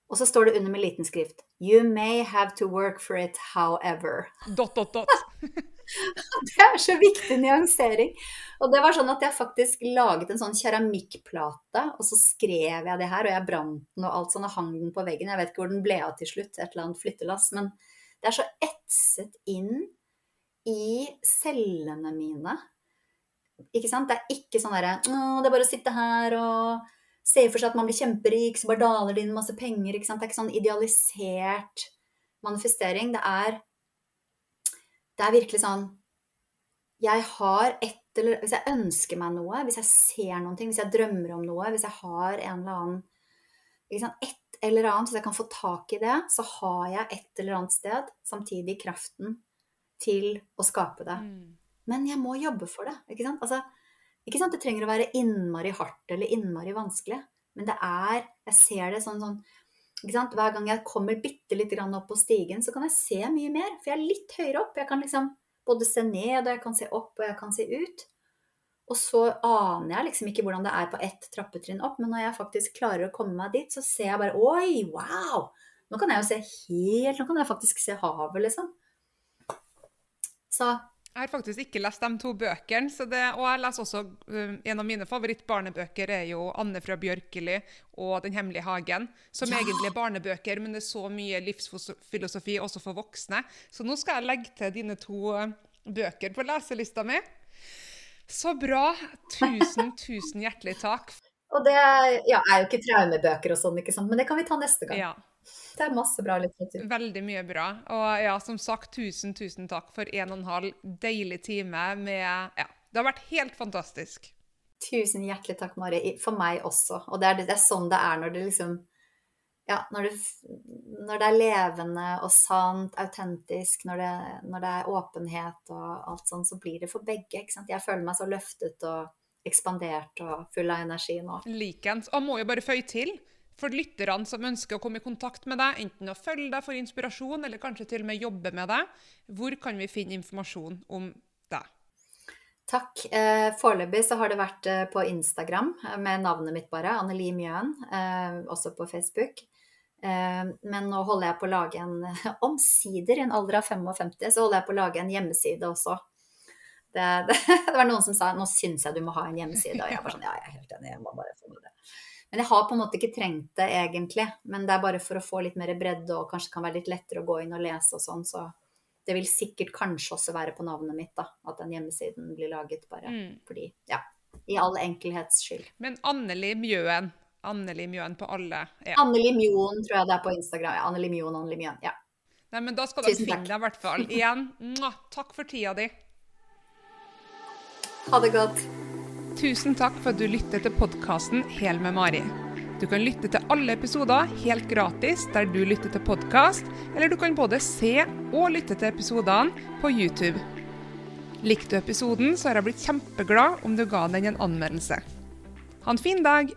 S2: Og så står det under med liten skrift You may have to work for it however.
S1: Dot, dot, dot.
S2: Det er så viktig nyansering. Og det var sånn at jeg faktisk laget en sånn keramikkplate, og så skrev jeg det her, og jeg brant den og alt sånn, og hang den på veggen. Jeg vet ikke hvor den ble av til slutt, et eller annet flyttelass. Men det er så etset inn i cellene mine. Ikke sant? Det er ikke sånn derre Det er bare å sitte her og se for seg at man blir kjemperik, så bare daler det inn masse penger. Ikke sant? Det er ikke sånn idealisert manifestering. Det er det er virkelig sånn Jeg har et eller Hvis jeg ønsker meg noe, hvis jeg ser noen ting, hvis jeg drømmer om noe, hvis jeg har en eller annen liksom, Et eller annet, hvis jeg kan få tak i det, så har jeg et eller annet sted samtidig kraften til å skape det.
S1: Mm.
S2: Men jeg må jobbe for det. Ikke sant? Altså, ikke sant? Det trenger å være innmari hardt eller innmari vanskelig. Men det er Jeg ser det sånn, sånn? Hver gang jeg kommer bitte litt opp på stigen, så kan jeg se mye mer. For jeg er litt høyere opp. Jeg kan liksom både se ned, og jeg kan se opp, og jeg kan se ut. Og så aner jeg liksom ikke hvordan det er på ett trappetrinn opp, men når jeg faktisk klarer å komme meg dit, så ser jeg bare Oi, wow! Nå kan jeg jo se helt Nå kan jeg faktisk se havet, liksom. Så
S1: Jeg har faktisk ikke lest de to bøkene. Så det, og jeg leser også um, En av mine favorittbarnebøker er jo 'Anne fra Bjørkeli' og 'Den hemmelige hagen'. Som
S2: Ja.
S1: egentlig er barnebøker, men det er så mye livsfilosofi også for voksne. Så nå skal jeg legge til dine to uh, bøker på leselista mi. Så bra. Tusen, tusen hjertelig takk.
S2: Og det ja, er jo ikke traumebøker og sånn, ikke sant? men det kan vi ta neste gang.
S1: Ja,
S2: Det er masse bra litteratur.
S1: Veldig mye bra. Og ja, som sagt, tusen, tusen takk for en og en halv deilig time med Ja, det har vært helt fantastisk.
S2: Tusen hjertelig takk, Mari. For meg også. Og det er, det er sånn det er når det liksom Ja, når det, når det er levende og sant, autentisk, når det, når det er åpenhet og alt sånn, så blir det for begge. ikke sant? Jeg føler meg så løftet og ekspandert og full av energi nå.
S1: Likens. Og må jo bare føye til, for lytterne som ønsker å komme i kontakt med deg, enten å følge deg for inspirasjon, eller kanskje til og med jobbe med deg, hvor kan vi finne informasjon om deg?
S2: Takk. Eh, Foreløpig så har det vært eh, på Instagram eh, med navnet mitt bare, Anneli Mjøen. Også på Facebook. Men nå holder jeg på å lage en Omsider, i en alder av 55, så holder jeg på å lage en hjemmeside også. Det, det, det var noen som sa nå syns jeg du må ha en hjemmeside, og jeg var sånn ja, jeg er helt enig, jeg må bare få med det. Men jeg har på en måte ikke trengt det egentlig. Men det er bare for å få litt mer bredde og kanskje kan være litt lettere å gå inn og lese og sånn. Så det vil sikkert kanskje også være på navnet mitt, da. At den hjemmesiden blir laget bare
S1: Mm.
S2: fordi Ja. I all enkelhets skyld.
S1: Men Anneli Mjøen. Anneli Mjøen på alle. Ja.
S2: Anneli Mjøen tror jeg det er på Instagram. Ja, Anneli Mjøen, Anneli Mjøen. Ja.
S1: Nei, men da skal
S2: dere
S1: finne deg i hvert fall. Igjen, mwah, takk for tida di.
S2: Ha det godt.
S1: Tusen takk for at du lytter til podkasten Hel med Mari. Du kan lytte til alle episoder helt gratis der du lytter til podkast, eller du kan både se og lytte til episodene på YouTube. Likte du episoden, så har jeg blitt kjempeglad om du ga den en anmeldelse. Ha en fin dag!